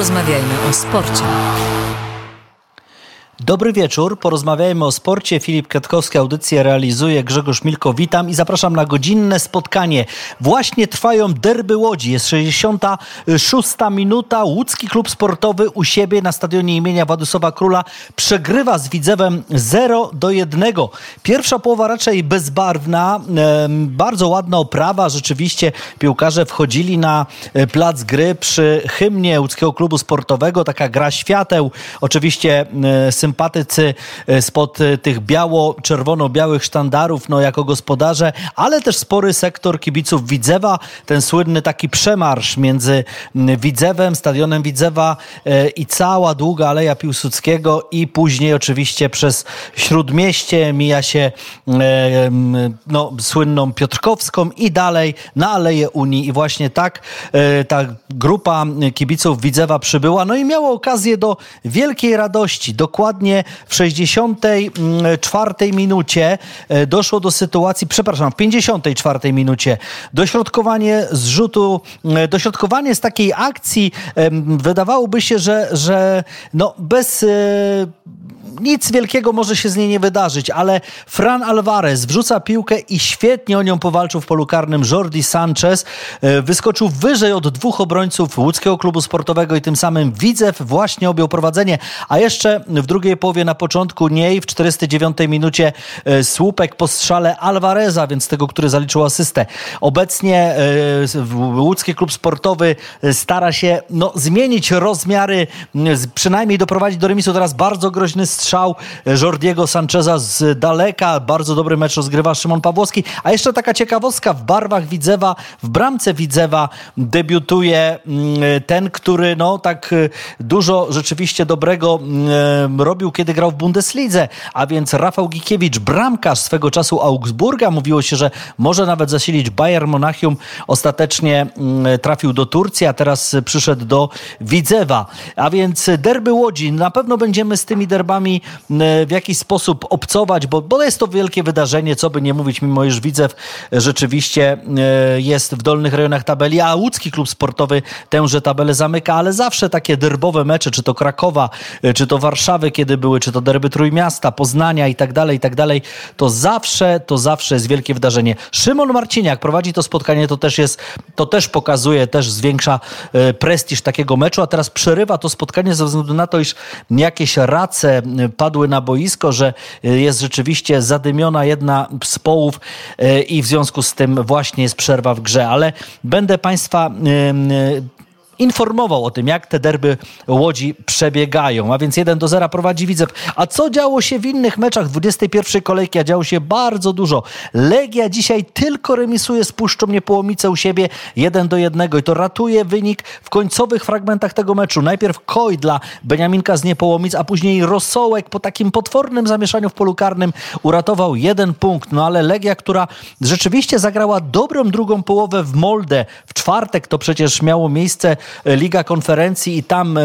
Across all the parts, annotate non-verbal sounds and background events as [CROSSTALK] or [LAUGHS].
Porozmawiajmy o sporcie. Dobry wieczór, porozmawiajmy o sporcie. Filip Kwiatkowski audycję realizuje, Grzegorz Milko, witam i zapraszam na godzinne spotkanie. Właśnie trwają derby Łodzi, jest 66 minuta, Łódzki Klub Sportowy u siebie na stadionie imienia Władysława Króla przegrywa z Widzewem 0 do 1. Pierwsza połowa raczej bezbarwna, bardzo ładna oprawa, rzeczywiście piłkarze wchodzili na e, plac gry przy hymnie Łódzkiego Klubu Sportowego, taka gra świateł, oczywiście symboliczna sympatycy e, spod e, tych biało-czerwono-białych sztandarów, no jako gospodarze, ale też spory sektor kibiców Widzewa, ten słynny taki przemarsz między Widzewem, stadionem Widzewa e, i cała długa Aleja Piłsudskiego i później oczywiście przez Śródmieście mija się no, słynną Piotrkowską i dalej na Aleję Unii. I właśnie tak ta grupa kibiców Widzewa przybyła, no i miało okazję do wielkiej radości, dokładnie dokładnie w 64 minucie e, doszło do sytuacji, przepraszam, w 54 minucie. Dośrodkowanie z rzutu, e, dośrodkowanie z takiej akcji wydawałoby się, że, że no bez e, nic wielkiego może się z niej nie wydarzyć, ale Fran Alvarez wrzuca piłkę i świetnie o nią powalczył w polu karnym Jordi Sanchez. Wyskoczył wyżej od dwóch obrońców łódzkiego klubu sportowego i tym samym Widzew właśnie objął prowadzenie. A jeszcze w drugiej połowie na początku niej w 49 minucie e, słupek po strzale Alvareza, więc tego, który zaliczył asystę. Obecnie e, łódzki klub sportowy e, stara się no, zmienić rozmiary, przynajmniej doprowadzić do remisu. Teraz bardzo groźny strzał Jordiego Sancheza z daleka. Bardzo dobry mecz rozgrywa Szymon Pawłowski. A jeszcze taka ciekawostka, w barwach Widzewa, w bramce Widzewa debiutuje ten, który no tak dużo rzeczywiście dobrego robi robił, kiedy grał w Bundeslidze, a więc Rafał Gikiewicz, bramkarz swego czasu Augsburga. Mówiło się, że może nawet zasilić Bayern Monachium. Ostatecznie mm, trafił do Turcji, a teraz przyszedł do Widzewa. A więc derby Łodzi. Na pewno będziemy z tymi derbami mm, w jakiś sposób obcować, bo, bo jest to wielkie wydarzenie, co by nie mówić, mimo iż Widzew rzeczywiście mm, jest w dolnych rejonach tabeli, a łódzki klub sportowy tęże tabelę zamyka, ale zawsze takie derbowe mecze, czy to Krakowa, czy to Warszawy, kiedy były, czy to derby Trójmiasta, Poznania i tak dalej, i tak dalej, to zawsze, to zawsze jest wielkie wydarzenie. Szymon Marciniak prowadzi to spotkanie, to też jest, to też pokazuje, też zwiększa e, prestiż takiego meczu, a teraz przerywa to spotkanie ze względu na to, iż jakieś race e, padły na boisko, że e, jest rzeczywiście zadymiona jedna z połów i w związku z tym właśnie jest przerwa w grze, ale będę Państwa informował o tym, jak te derby Łodzi przebiegają. A więc 1 do 0 prowadzi Widzew. A co działo się w innych meczach 21 kolejki? A działo się bardzo dużo. Legia dzisiaj tylko remisuje z Puszczą Niepołomice u siebie 1 do 1 i to ratuje wynik w końcowych fragmentach tego meczu. Najpierw Koj dla Beniaminka z Niepołomic, a później Rosołek po takim potwornym zamieszaniu w polu karnym uratował jeden punkt. No ale Legia, która rzeczywiście zagrała dobrą drugą połowę w Molde w czwartek, to przecież miało miejsce Liga Konferencji i tam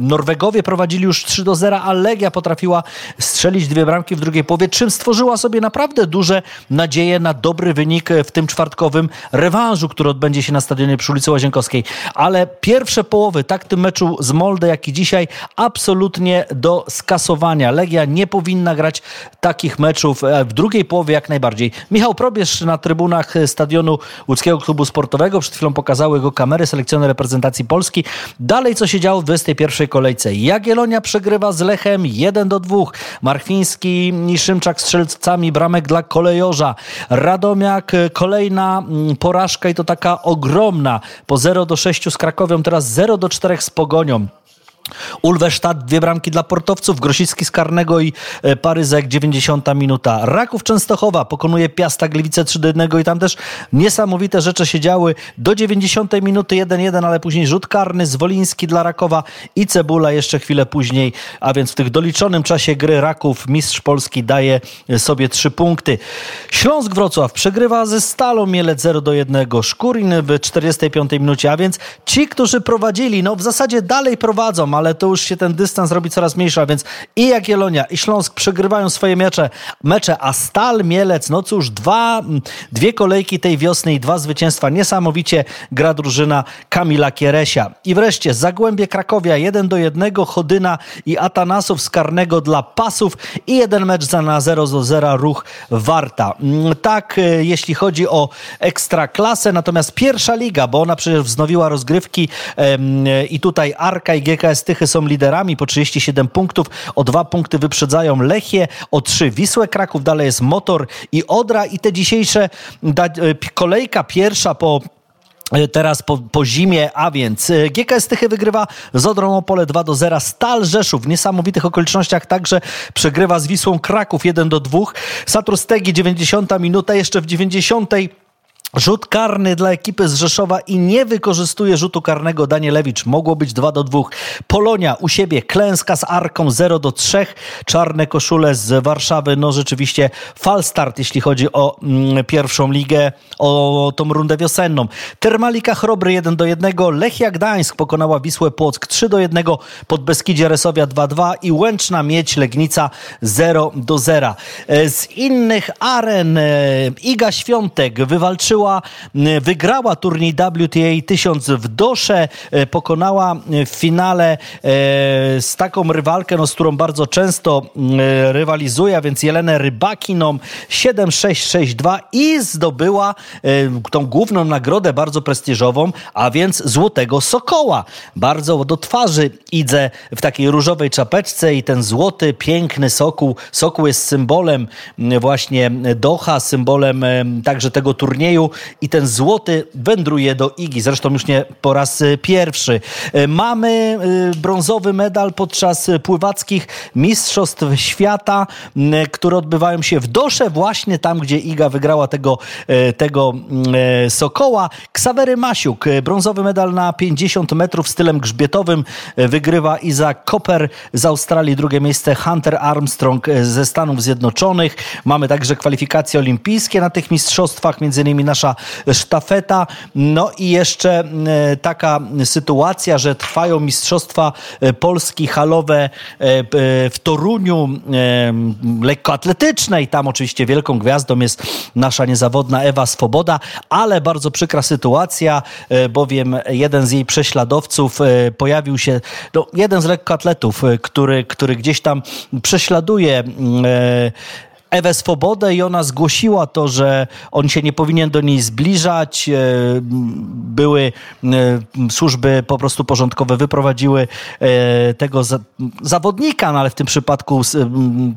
Norwegowie prowadzili już 3 do 0, a Legia potrafiła strzelić dwie bramki w drugiej połowie, czym stworzyła sobie naprawdę duże nadzieje na dobry wynik w tym czwartkowym rewanżu, który odbędzie się na stadionie przy ulicy Łazienkowskiej. Ale pierwsze połowy, tak w tym meczu z Molde, jak i dzisiaj, absolutnie do skasowania. Legia nie powinna grać takich meczów e, w drugiej połowie jak najbardziej. Michał Probierz na trybunach stadionu Łódzkiego Klubu Sportowego, przed chwilą pokazały go kamery, selekcjoner reprezentacji reprezentacji Polski. Dalej, co się działo w 21 kolejce. Jagiellonia przegrywa z Lechem 1 do 2. Marchwiński i Szymczak strzelcami bramek dla kolejorza. Radomiak kolejna mm, porażka i to taka ogromna. Po 0 do 6 z Krakowią, teraz 0 do 4 z Pogonią. Ulwesztat, dwie bramki dla portowców, Grosicki z karnego i e, Paryzek, 90 minuta. Raków Częstochowa pokonuje Piasta Gliwice 3 do 1 i tam też niesamowite rzeczy się działy. Do 90 minuty 1-1, ale później rzut karny, Zwoliński dla Rakowa i Cebula jeszcze chwilę później, a więc w tych doliczonym czasie gry Raków, mistrz Polski daje sobie trzy punkty. Śląsk Wrocław przegrywa ze Stalą Mielec 0 do 1, Szkurin w 45 minucie, a więc ci, którzy prowadzili, no w zasadzie dalej prowadzą, ale to już się ten dystans robi coraz mniejszy, a więc i Jagiellonia, i Śląsk przegrywają swoje mecze, mecze a Stal, Mielec, no cóż, dwa, dwie kolejki tej wiosny i dwa zwycięstwa. Niesamowicie gra drużyna Kamila Kieresia. I wreszcie Zagłębie Krakowia 1 do 1, Chodyna i Atanasów z karnego dla pasów i jeden mecz za na 0 do 0 ruch Warta. Mm, tak, e, jeśli chodzi o ekstraklasę, natomiast pierwsza liga, bo ona przecież wznowiła rozgrywki i tutaj Arka i GKS Tychy są liderami po 37 punktów, o dwa punkty wyprzedzają Lechie, o trzy Wisłę Kraków, dalej jest Motor i Odra i te dzisiejsze e, kolejka pierwsza po E, teraz po, po, zimie, a więc e, GKS Tychy wygrywa z Odrą Opole 2 do 0. Stal Rzeszów w niesamowitych okolicznościach także przegrywa z Wisłą Kraków 1 do 2. Satrustegi 90 minuta, jeszcze w 90 Rzut karny dla ekipy z Rzeszowa i nie wykorzystuje rzutu karnego Danielewicz. Mogło być 2 do 2. Polonia u siebie klęska z Arką 0 do 3. Czarne koszule z Warszawy. No rzeczywiście falstart, jeśli chodzi o mm, pierwszą ligę, o tą rundę wiosenną. Termalika Chrobry 1 do 1. Lechia Gdańsk pokonała Wisłę Płock 3 do 1. Pod Beskidzie Resowia 2-2 i Łęczna Miedź Legnica 0 do 0. E, z innych aren e, Iga Świątek wywalczyła wygrała turniej WTA 1000 w Dosze, e, pokonała w finale e, z taką rywalkę, no, z którą bardzo często rywalizuje, a więc Jelenę Rybakiną 7-6-6-2 i zdobyła e, tą główną nagrodę bardzo prestiżową, a więc Złotego Sokoła. Bardzo do twarzy idę w takiej różowej czapeczce i ten złoty, piękny sokół. Sokół jest symbolem właśnie Doha, symbolem także tego turnieju i ten złoty wędruje do Igi. Zresztą już nie po raz y, pierwszy. Y, mamy y, brązowy medal podczas pływackich Mistrzostw Świata, które odbywają się w Dosze, właśnie tam, gdzie Iga wygrała tego, tego Sokoła. Ksawery Masiuk, brązowy medal na 50 metrów stylem grzbietowym wygrywa Iza Koper z Australii, drugie miejsce Hunter Armstrong ze Stanów Zjednoczonych. Mamy także kwalifikacje olimpijskie na tych mistrzostwach, między innymi nasza sztafeta. No i jeszcze e, taka sytuacja, że trwają Mistrzostwa e, Polski halowe e, w Toruniu lekkoatletycznej. Tam oczywiście wielką gwiazdą jest nasza niezawodna Ewa Swoboda, ale bardzo przykra sytuacja, bowiem jeden z jej prześladowców pojawił się, no, jeden z lekkoatletów, który, który gdzieś tam prześladuje Ewę Swobodę i ona zgłosiła to, że on się nie powinien do niej zbliżać. E, były e, służby po prostu porządkowe, wyprowadziły e, tego zawodnika, no ale w tym przypadku,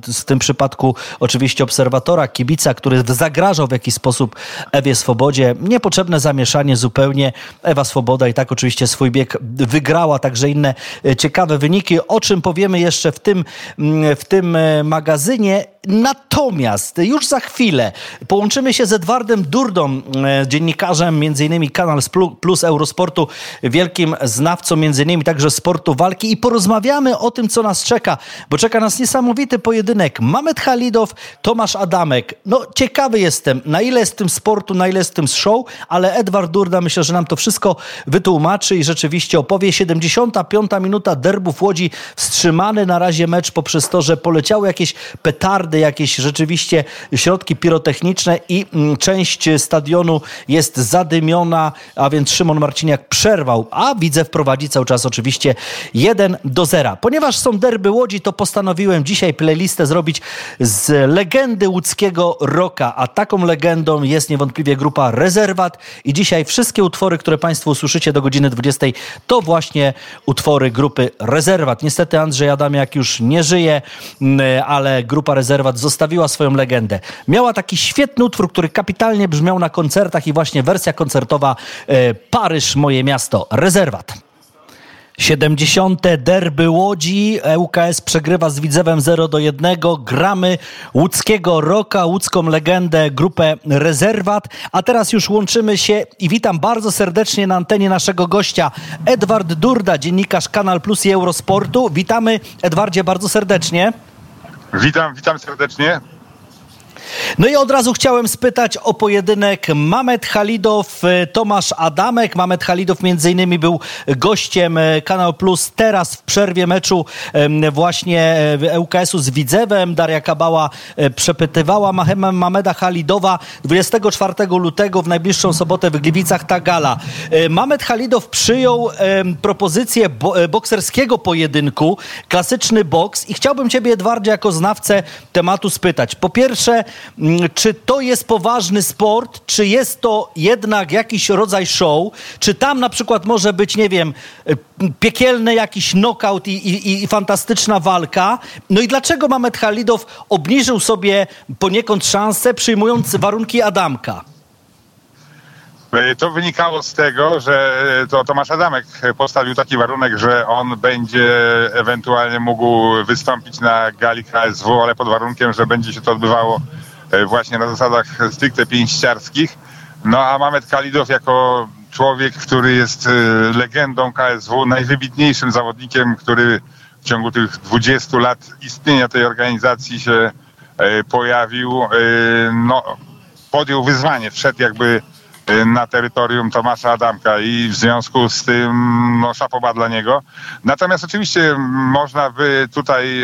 w tym przypadku oczywiście obserwatora, kibica, który zagrażał w jakiś sposób Ewie Swobodzie. Niepotrzebne zamieszanie zupełnie. Ewa Swoboda i tak oczywiście swój bieg wygrała, także inne ciekawe wyniki, o czym powiemy jeszcze w tym, w tym magazynie. Natomiast już za chwilę połączymy się z Edwardem Durdą, e, dziennikarzem m.in. Kanal Plus Eurosportu, wielkim znawcą m.in. także sportu walki i porozmawiamy o tym, co nas czeka, bo czeka nas niesamowity pojedynek. Mamet Halidow, Tomasz Adamek. No ciekawy jestem, na ile jest tym sportu, na ile jest tym show, ale Edward Durda myślę, że nam to wszystko wytłumaczy i rzeczywiście opowie. 75. minuta derbów Łodzi, wstrzymany na razie mecz poprzez to, że poleciały jakieś petardy jakieś rzeczywiście środki pirotechniczne i mm, część stadionu jest zadymiona, a więc Szymon Marciniak przerwał, a widzę wprowadzi cały czas oczywiście 1 do 0. Ponieważ są derby Łodzi, to postanowiłem dzisiaj playlistę zrobić z legendy łódzkiego roka, a taką legendą jest niewątpliwie grupa Rezerwat i dzisiaj wszystkie utwory, które Państwo usłyszycie do godziny 20 to właśnie utwory grupy Rezerwat. Niestety Andrzej Adamiak już nie żyje, mm, ale grupa Rezerwat zostawiła swoją legendę. Miała taki świetny utwór, który kapitalnie brzmiał na koncertach i właśnie wersja koncertowa e, Paryż, moje miasto, rezerwat. 70. derby Łodzi. ŁKS przegrywa z Widzewem 0 do 1. Gramy łódzkiego roka, łódzką legendę, grupę Rezerwat. A teraz już łączymy się i witam bardzo serdecznie na antenie naszego gościa Edward Durda, dziennikarz Kanal Plus i Eurosportu. Witamy Edwardzie bardzo serdecznie. Witam, witam serdecznie. No i od razu chciałem spytać o pojedynek Mamet Halidow, e, Tomasz Adamek. Mamet Halidow między innymi był gościem e, Kanał Plus teraz w przerwie meczu właśnie ŁKS-u z Widzewem. Daria Kabała przepytywała Mameda Halidowa 24 lutego w najbliższą sobotę w Gliwicach ta gala. Mamet Halidow przyjął propozycję bokserskiego pojedynku, klasyczny boks i chciałbym ciebie Edwardzie jako znawcę tematu spytać. Po pierwsze, czy to jest poważny sport, czy jest to jednak jakiś rodzaj show, czy tam na przykład może być, nie wiem, y, piekielny jakiś knockout i, i, i fantastyczna walka. No i dlaczego Mamet Halidow obniżył sobie poniekąd szansę, przyjmując warunki Adamka? E, to wynikało z tego, że to Tomasz Adamek postawił taki warunek, że on będzie ewentualnie mógł wystąpić na gali KSW, ale pod warunkiem, że będzie się to odbywało właśnie na zasadach stricte pięściarskich. No a Mamet Kalidow jako człowiek, który jest e, legendą KSW, najwybitniejszym zawodnikiem, który w ciągu tych 20 lat istnienia tej organizacji się e, pojawił, no, podjął wyzwanie, wszedł jakby na terytorium Tomasza Adamka i w związku z tym no, szapoba dla niego. Natomiast oczywiście można by tutaj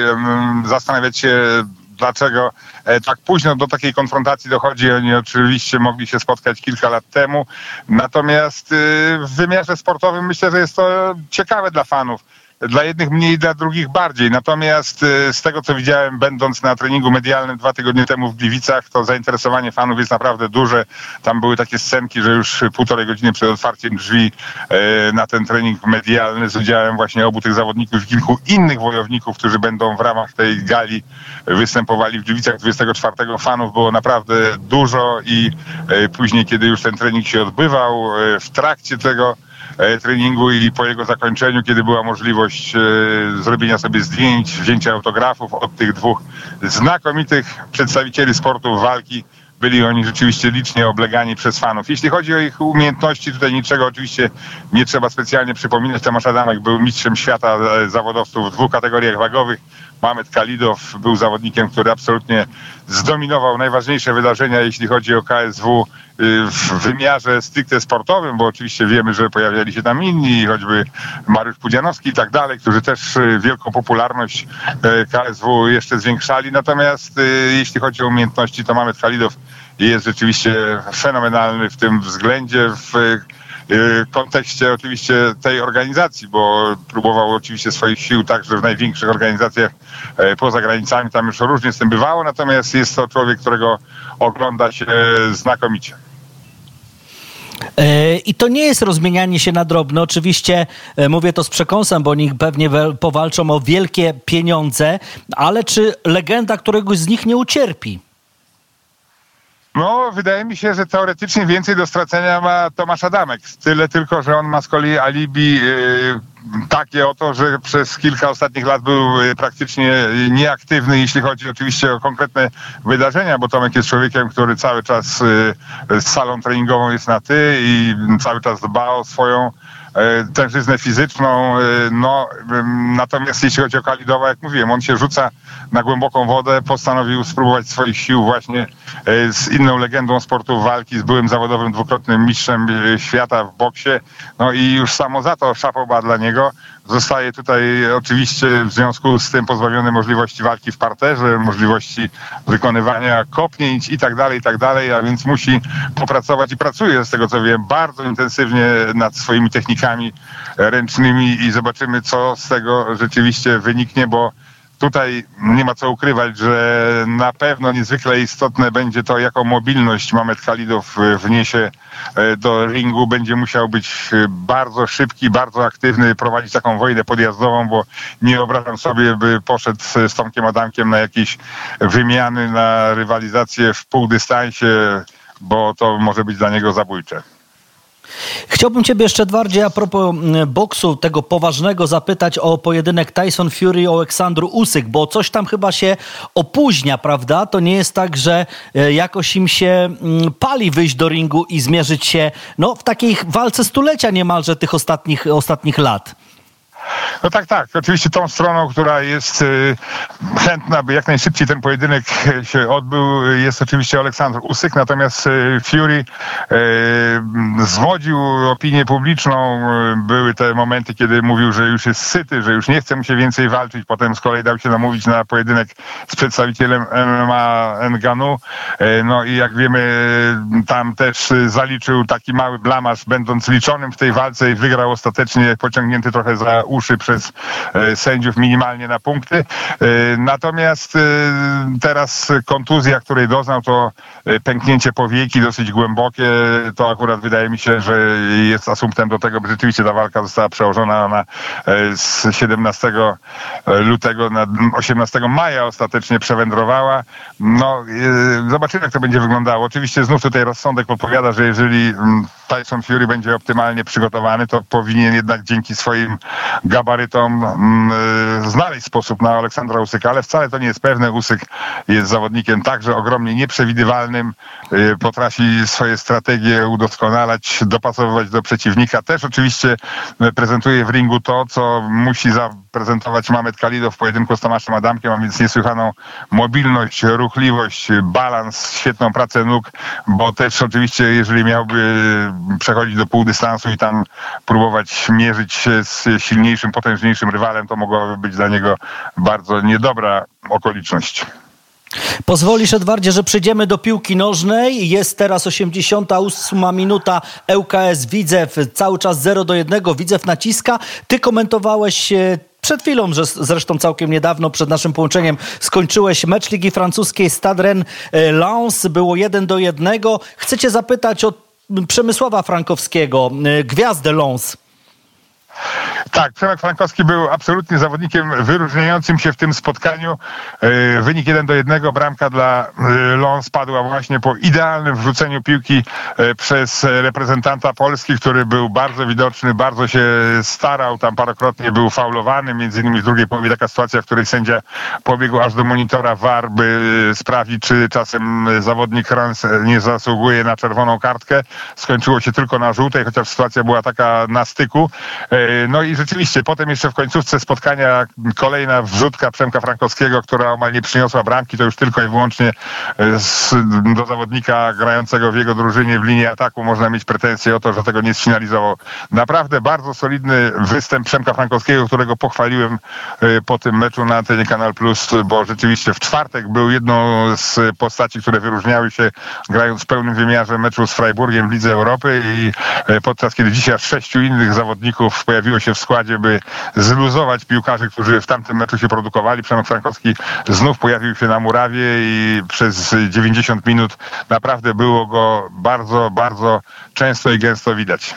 zastanawiać się dlaczego e, tak późno do takiej konfrontacji dochodzi. Oni oczywiście mogli się spotkać kilka lat temu. Natomiast y, w wymiarze sportowym myślę, że jest to ciekawe dla fanów dla jednych mniej, dla drugich bardziej. Natomiast y, z tego, co widziałem, będąc na treningu medialnym dwa tygodnie temu w Gliwicach, to zainteresowanie fanów jest naprawdę duże. Tam były takie scenki, że już półtorej godziny przed otwarciem drzwi y, na ten trening medialny z udziałem właśnie obu tych zawodników i kilku innych wojowników, którzy będą w ramach tej gali występowali w Gliwicach 24. Fanów było naprawdę dużo i y, później, kiedy już ten trening się odbywał, w trakcie tego treningu i po jego zakończeniu, kiedy była możliwość e, zrobienia sobie zdjęć, wzięcia autografów od tych dwóch znakomitych przedstawicieli sportu walki, byli oni rzeczywiście licznie oblegani przez fanów. Jeśli chodzi o ich umiejętności, tutaj niczego oczywiście nie trzeba specjalnie przypominać. Tomasz Adamek był mistrzem świata e, zawodowców w dwóch kategoriach wagowych. Mamet Kalidow był zawodnikiem, który absolutnie zdominował najważniejsze wydarzenia, jeśli chodzi o KSW y, w wymiarze stricte sportowym, bo oczywiście wiemy, że pojawiali się tam inni, choćby Mariusz Pudzianowski i tak dalej, którzy też y, wielką popularność y, KSW jeszcze zwiększali. Natomiast jeśli chodzi o umiejętności, to Mamet Kalidow jest rzeczywiście fenomenalny w tym względzie. W kontekście oczywiście tej organizacji, bo próbował oczywiście swoich sił także w największych organizacjach e, poza granicami, tam już różnie z tym bywało, natomiast jest to człowiek, którego ogląda się znakomicie. E, I to nie jest rozmienianie się na drobne. Oczywiście e, mówię to z przekąsem, bo oni pewnie powalczą o wielkie pieniądze, ale czy legenda któregoś z nich nie ucierpi? No, wydaje mi się, że teoretycznie więcej do stracenia ma Tomasz Adamek. Tyle tylko, że on ma z kolei alibi yy, takie oto, że przez kilka ostatnich lat był yy, praktycznie nieaktywny, jeśli chodzi oczywiście o konkretne wydarzenia, bo Tomek jest człowiekiem, który cały czas yy, z salą treningową jest na ty i cały czas dba o swoją tężyznę fizyczną. E, no, natomiast jeśli chodzi o Kalidowa, jak mówiłem, on się rzuca na głęboką wodę, postanowił spróbować swoich sił właśnie e, z inną legendą sportu walki, z byłym zawodowym dwukrotnym mistrzem świata w boksie. No i już samo za to szapoba dla niego. Zostaje tutaj oczywiście w związku z tym pozbawiony możliwości walki w parterze, możliwości wykonywania kopnięć i tak dalej, i tak dalej, a więc musi popracować i pracuje z tego co wiem bardzo intensywnie nad swoimi technikami ręcznymi i zobaczymy co z tego rzeczywiście wyniknie, bo tutaj nie ma co ukrywać, że na pewno niezwykle istotne będzie to, jaką mobilność Mamet Khalidow wniesie e, do ringu. Będzie musiał być e, bardzo szybki, bardzo aktywny, prowadzić taką wojnę podjazdową, bo nie wyobrażam sobie, by poszedł z Tomkiem Adamkiem na jakieś wymiany, na rywalizację w półdystansie, bo to może być dla niego zabójcze. Chciałbym Ciebie jeszcze bardziej a propos boksu, tego poważnego, zapytać o pojedynek Tyson Fury o Aleksandru Usyk, bo coś tam chyba się opóźnia, prawda? To nie jest tak, że e, jakoś im się pali wyjść do ringu i zmierzyć się no, w takiej walce stulecia niemalże tych ostatnich, ostatnich lat. No tak, tak. Oczywiście tą stroną, która jest y, chętna, by jak najszybciej ten pojedynek się odbył, jest oczywiście Aleksander Usyk, natomiast y, Fury y, zwodził opinię publiczną. Były te momenty, kiedy mówił, że już jest syty, że już nie chce mu się więcej walczyć. Potem z kolei dał się namówić na pojedynek z przedstawicielem MMA Nganu. No i jak wiemy, tam też zaliczył taki mały blamasz, będąc liczonym w tej walce i wygrał ostatecznie pociągnięty trochę za uszy przez e, sędziów minimalnie na punkty. E, natomiast e, teraz kontuzja, której doznał, to pęknięcie powieki dosyć głębokie. To akurat wydaje mi się, że jest asumptem do tego, by rzeczywiście ta walka została przełożona na z 17 lutego na 18 maja ostatecznie przewędrowała. No, zobaczymy, jak to będzie wyglądało. Oczywiście znów tutaj rozsądek podpowiada, że jeżeli mm, Tyson Fury będzie optymalnie przygotowany, to powinien jednak dzięki swoim gabarytom mm, y, znaleźć sposób na Aleksandra Usyka, ale wcale to nie jest pewne. Usyk jest zawodnikiem także ogromnie nieprzewidywalnym, y, potrafi swoje strategie udoskonalać, dopasowywać do przeciwnika. Też oczywiście y, prezentuje w ringu to, co musi zaprezentować Mamet Kalidow w pojedynku z Tomaszem Adamkiem, a więc niesłychaną mobilność, ruchliwość, balans, świetną pracę nóg, bo też oczywiście, jeżeli miałby przechodzić do półdystansu i tam próbować mierzyć się z silniejszym, potężniejszym rywalem, to mogłaby być dla niego bardzo niedobra okoliczność. Pozwolisz, Edwardzie, że przejdziemy do piłki nożnej. Jest teraz 88 minuta. ŁKS Widzew cały czas 0 do 1. Widzew naciska. Ty komentowałeś e, przed chwilą, że zresztą całkiem niedawno przed naszym połączeniem skończyłeś mecz Ligi Francuskiej Stade Rennes Lens. Było 1 do 1. Chcę cię zapytać o Przemysława Frankowskiego, e, gwiazdę Lens. Tak, Przemek Frankowski był absolutnie zawodnikiem wyróżniającym się w tym spotkaniu. E, wynik 1 do 1, bramka dla e, Lons padła właśnie po idealnym wrzuceniu piłki e, przez reprezentanta Polski, który był bardzo widoczny, bardzo się starał, tam parokrotnie był faulowany, między innymi w drugiej połowie taka sytuacja, w której sędzia pobiegł aż do monitora VAR, by sprawdzić, czy czasem zawodnik Rans nie zasługuje na czerwoną kartkę. Skończyło się tylko na żółtej, chociaż sytuacja była taka na styku. No i rzeczywiście, potem jeszcze w końcówce spotkania kolejna wrzutka Przemka Frankowskiego, która omal nie przyniosła bramki, to już tylko i wyłącznie e, z, do zawodnika grającego w jego drużynie w linii ataku można mieć pretensje o to, że tego nie sfinalizował. Naprawdę bardzo solidny występ Przemka Frankowskiego, którego pochwaliłem e, po tym meczu na antenie Kanal Plus, bo rzeczywiście w czwartek był jedną z postaci, które wyróżniały się grając w pełnym wymiarze meczu z Freiburgiem w Lidze Europy i e, podczas kiedy dzisiaj sześciu innych zawodników pojawiło się w składzie, by zluzować piłkarzy, którzy w tamtym meczu się produkowali. Przemek Frankowski znów pojawił się na murawie i przez 90 minut naprawdę było go bardzo, bardzo często i gęsto widać.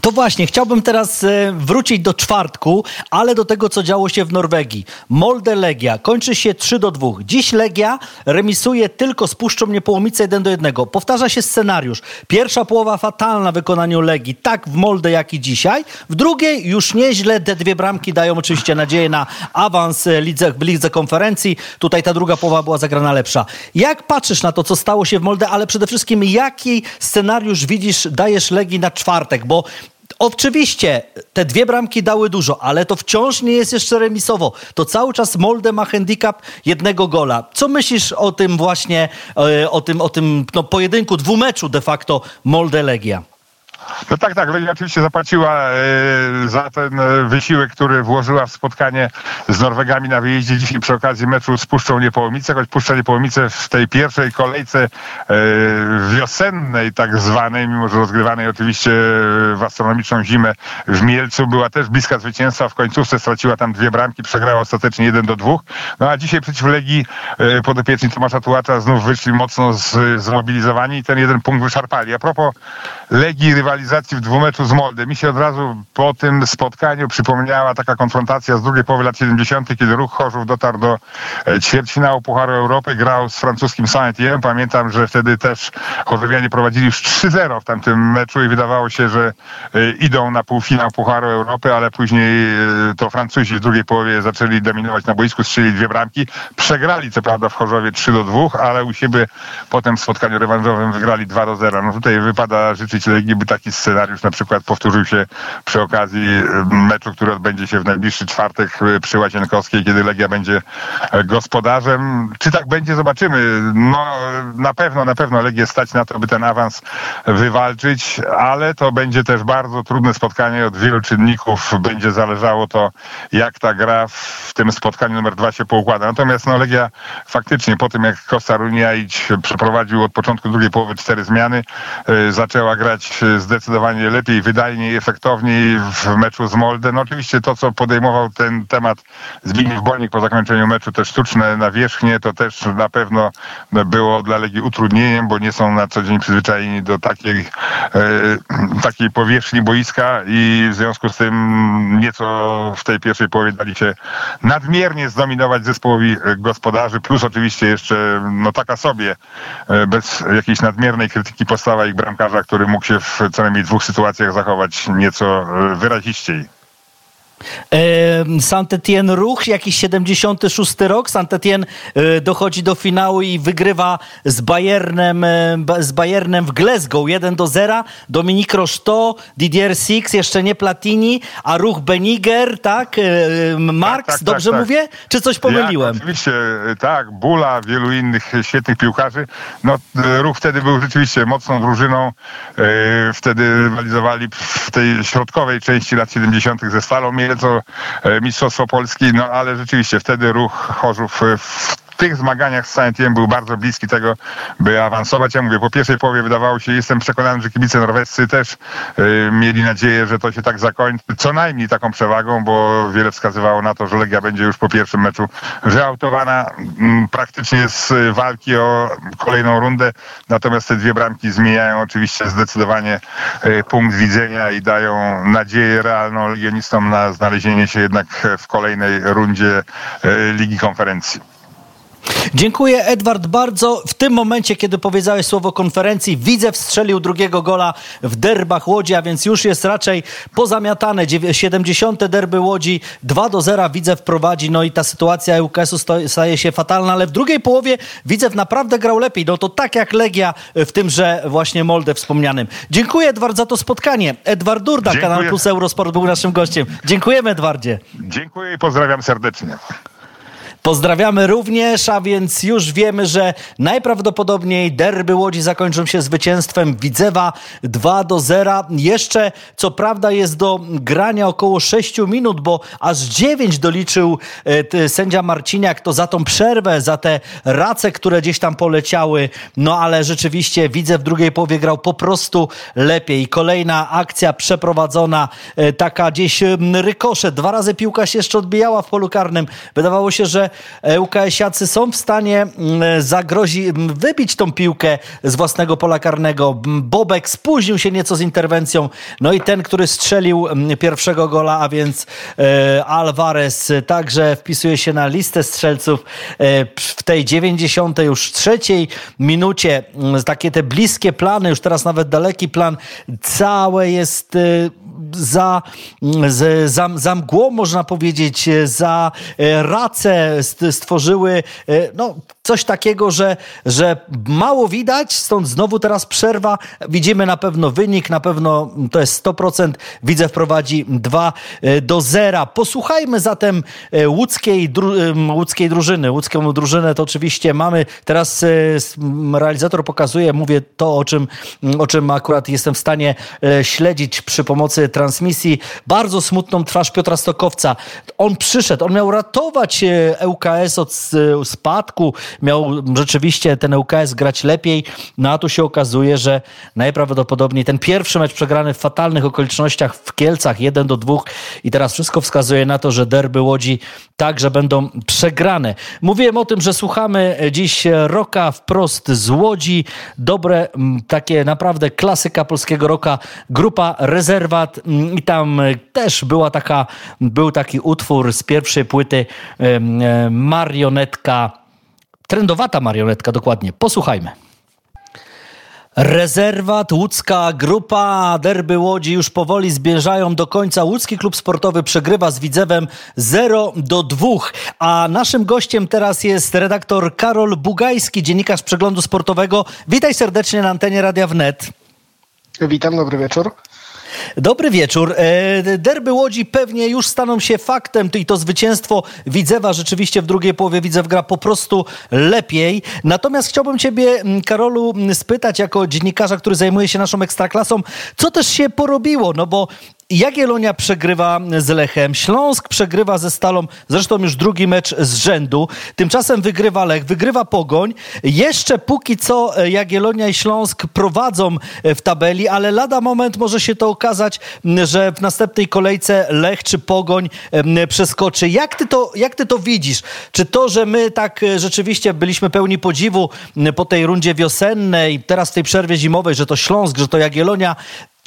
To właśnie, chciałbym teraz e, wrócić do czwartku, ale do tego, co działo się w Norwegii. Molde Legia kończy się 3 do 2. Dziś Legia remisuje tylko z Puszczą Niepołomice 1 do 1. Powtarza się scenariusz. Pierwsza połowa fatalna w wykonaniu Legii, tak w Molde, jak i dzisiaj. W drugiej już nieźle, te dwie bramki dają oczywiście nadzieję na awans e, lidze, w lidze konferencji. Tutaj ta druga połowa była zagrana lepsza. Jak patrzysz na to, co stało się w Molde, ale przede wszystkim jaki scenariusz widzisz, dajesz Legii na czwartek? Bo Oczywiście te dwie bramki dały dużo, ale to wciąż nie jest jeszcze remisowo. To cały czas Molde ma handicap jednego gola. Co myślisz o tym właśnie, e, o tym, o tym no, pojedynku, dwumeczu de facto Molde-Legia? No tak, tak. Legia oczywiście zapłaciła e, za ten e, wysiłek, który włożyła w spotkanie z Norwegami na wyjeździe dzisiaj przy okazji meczu z Puszczą Niepołomice, choć Puszcza Niepołomice w tej pierwszej kolejce e, wiosennej tak zwanej, mimo że rozgrywanej oczywiście w astronomiczną zimę w Mielcu, była też bliska zwycięstwa. W końcówce straciła tam dwie bramki, przegrała ostatecznie jeden do dwóch. No a dzisiaj przeciw Legii podopieczni Tomasza Tułacza znów wyszli mocno z, zmobilizowani i ten jeden punkt wyszarpali. A propos Legii rywalizacji w dwumeczu z Moldy. Mi się od razu po tym spotkaniu przypomniała taka konfrontacja z drugiej połowy lat 70., kiedy ruch Chorzów dotarł do e, ćwierćfinału Pucharu Europy, grał z francuskim Saint-Étienne. Pamiętam, że wtedy też Chorzowianie prowadzili już 3-0 w tamtym meczu i wydawało się, że e, idą na półfinał Pucharu Europy, ale później e, to Francuzi w drugiej połowie zaczęli dominować na boisku, strzeli dwie bramki. Przegrali co prawda w Chorzowie 3 do 2, ale u siebie potem w spotkaniu rewanżowym wygrali 2 do 0. No tutaj wypada życzyć Legii, by taki taki scenariusz na przykład powtórzył się przy okazji meczu, który odbędzie się w najbliższy czwartek przy Łazienkowskiej, kiedy Legia będzie gospodarzem. Czy tak będzie, zobaczymy. No na pewno, na pewno Legię stać na to, by ten awans wywalczyć, ale to będzie też bardzo trudne spotkanie od wielu czynników. Będzie zależało to, jak ta gra w tym spotkaniu numer dwa się poukłada. Natomiast no, Legia faktycznie po tym, jak Costa Runiaić przeprowadził od początku drugiej połowy cztery zmiany, y, zaczęła grać zdecydowanie lepiej, wydajniej, efektowniej w meczu z Molde. No oczywiście to, co podejmował ten temat Zbigniew Bonik po zakończeniu meczu, te sztuczne nawierzchnie, to też na pewno było dla Legii utrudnieniem, bo nie są na co dzień przyzwyczajeni do takiej, e, takiej powierzchni boiska i w związku z tym nieco w tej pierwszej połowie dali się nadmiernie zdominować zespołowi gospodarzy, plus oczywiście jeszcze no taka sobie, e, bez jakiejś nadmiernej krytyki postawa ich bramkarza, który mógł się w co najmniej dwóch sytuacjach zachować nieco e, wyraziściej. Saint-Étienne Ruch, jakiś 76 rok. Saint-Étienne e, dochodzi do finału i wygrywa z Bayernem, e, z Bayernem w Glasgow 1 do 0. Dominik Rocheteau, Didier Six, jeszcze nie Platini, a Ruch Beniger, tak? E, Marx, tak, tak, dobrze tak, tak. mówię? Czy coś pomyliłem? Ja, oczywiście, tak. Bula, wielu innych świetnych piłkarzy. No, Ruch wtedy był rzeczywiście mocną drużyną. Wtedy rywalizowali w tej środkowej części lat 70. ze Stalą co e, Mistrzostwo Polski, no ale rzeczywiście wtedy ruch Chorzów e, w tych zmaganiach z saint był bardzo bliski tego, by awansować. Ja mówię, po pierwszej połowie wydawało się, jestem przekonany, że kibice norwescy też y, mieli nadzieję, że to się tak zakończy. Co najmniej taką przewagą, bo wiele wskazywało na to, że Legia będzie już po pierwszym meczu wyautowana m, praktycznie z walki o kolejną rundę. Natomiast te dwie bramki zmieniają oczywiście zdecydowanie y, punkt widzenia i dają nadzieję realną legionistom na znalezienie się jednak w kolejnej rundzie y, Ligi Konferencji. Dziękuję Edward bardzo. W tym momencie, kiedy powiedziałeś słowo konferencji, widzę wstrzelił drugiego gola w derbach Łodzi, a więc już jest raczej pozamiatane. 70. derby Łodzi 2 do 0 widzę wprowadzi, no i ta sytuacja UKS-u staje się fatalna, ale w drugiej połowie Widzew naprawdę grał lepiej. No to tak jak Legia w tymże właśnie Molde wspomnianym. Dziękuję Edward za to spotkanie. Edward Durda, Dziękuję. Kanal Plus Eurosport był naszym gościem. Dziękujemy Edwardzie. Dziękuję i pozdrawiam serdecznie. Pozdrawiamy również, a więc już wiemy, że najprawdopodobniej derby Łodzi zakończą się zwycięstwem Widzewa 2 do 0. Jeszcze co prawda jest do grania około 6 minut, bo aż 9 doliczył e, sędzia Marciniak, to za tą przerwę, za te race, które gdzieś tam poleciały. No ale rzeczywiście widzę w drugiej połowie grał po prostu lepiej. Kolejna akcja przeprowadzona, e, taka gdzieś rykosze. Dwa razy piłka się jeszcze odbijała w polu karnym. Wydawało się, że UKS-iacy są w stanie mm, zagrozi, wybić tą piłkę z własnego pola karnego. Bobek spóźnił się nieco z interwencją. No i ten, który strzelił pierwszego gola, a więc e, Alvarez także wpisuje się na listę strzelców e, w tej 90. już trzeciej minucie. Takie te bliskie plany, już teraz nawet daleki plan, całe jest e, za, za, za mgłą, można powiedzieć, za racę stworzyły no, coś takiego, że, że mało widać, stąd znowu teraz przerwa. Widzimy na pewno wynik, na pewno to jest 100%. Widzę wprowadzi 2 e, do 0. Posłuchajmy zatem e, łódzkiej, dru, łódzkiej drużyny. Łódzką drużynę to oczywiście mamy. Teraz e, realizator pokazuje, mówię to, o czym, o czym akurat jestem w stanie śledzić przy pomocy transmisji. Bardzo smutną twarz Piotra Stokowca. On przyszedł, on miał ratować ŁKS od spadku, miał rzeczywiście ten ŁKS grać lepiej, no a tu się okazuje, że najprawdopodobniej ten pierwszy mecz przegrany w fatalnych okolicznościach w Kielcach 1 do 2 i teraz wszystko wskazuje na to, że derby Łodzi także będą przegrane. Mówiłem o tym, że słuchamy dziś roka wprost z Łodzi. Dobre, takie naprawdę klasyka polskiego roka. Grupa Rezerwat i tam też była taka, był taki utwór z pierwszej płyty Marionetka Trendowata marionetka, dokładnie. Posłuchajmy. Rezerwat, łódzka grupa, derby Łodzi już powoli zbierzają do końca. Łódzki klub sportowy przegrywa z Widzewem 0 do 2. A naszym gościem teraz jest redaktor Karol Bugajski, dziennikarz przeglądu sportowego. Witaj serdecznie na antenie Radia Wnet. Witam, dobry wieczór. Dobry wieczór. E, derby Łodzi pewnie już staną się faktem i to zwycięstwo Widzewa rzeczywiście w drugiej połowie Widzew gra po prostu lepiej. Natomiast chciałbym ciebie, Karolu, spytać jako dziennikarza, który zajmuje się naszą ekstraklasą, co też się porobiło, no bo Jagiellonia przegrywa z Lechem, Śląsk przegrywa ze Stalą, zresztą już drugi mecz z rzędu. Tymczasem wygrywa Lech, wygrywa Pogoń. Jeszcze póki co e, Jagiellonia i Śląsk prowadzą e, w tabeli, ale lada moment może się to okazać, że w następnej kolejce Lech czy Pogoń przeskoczy. Jak ty to, jak ty to widzisz? Czy to, że my tak e, rzeczywiście byliśmy pełni podziwu po tej rundzie wiosennej, teraz w tej przerwie zimowej, że to Śląsk, że to Jagiellonia,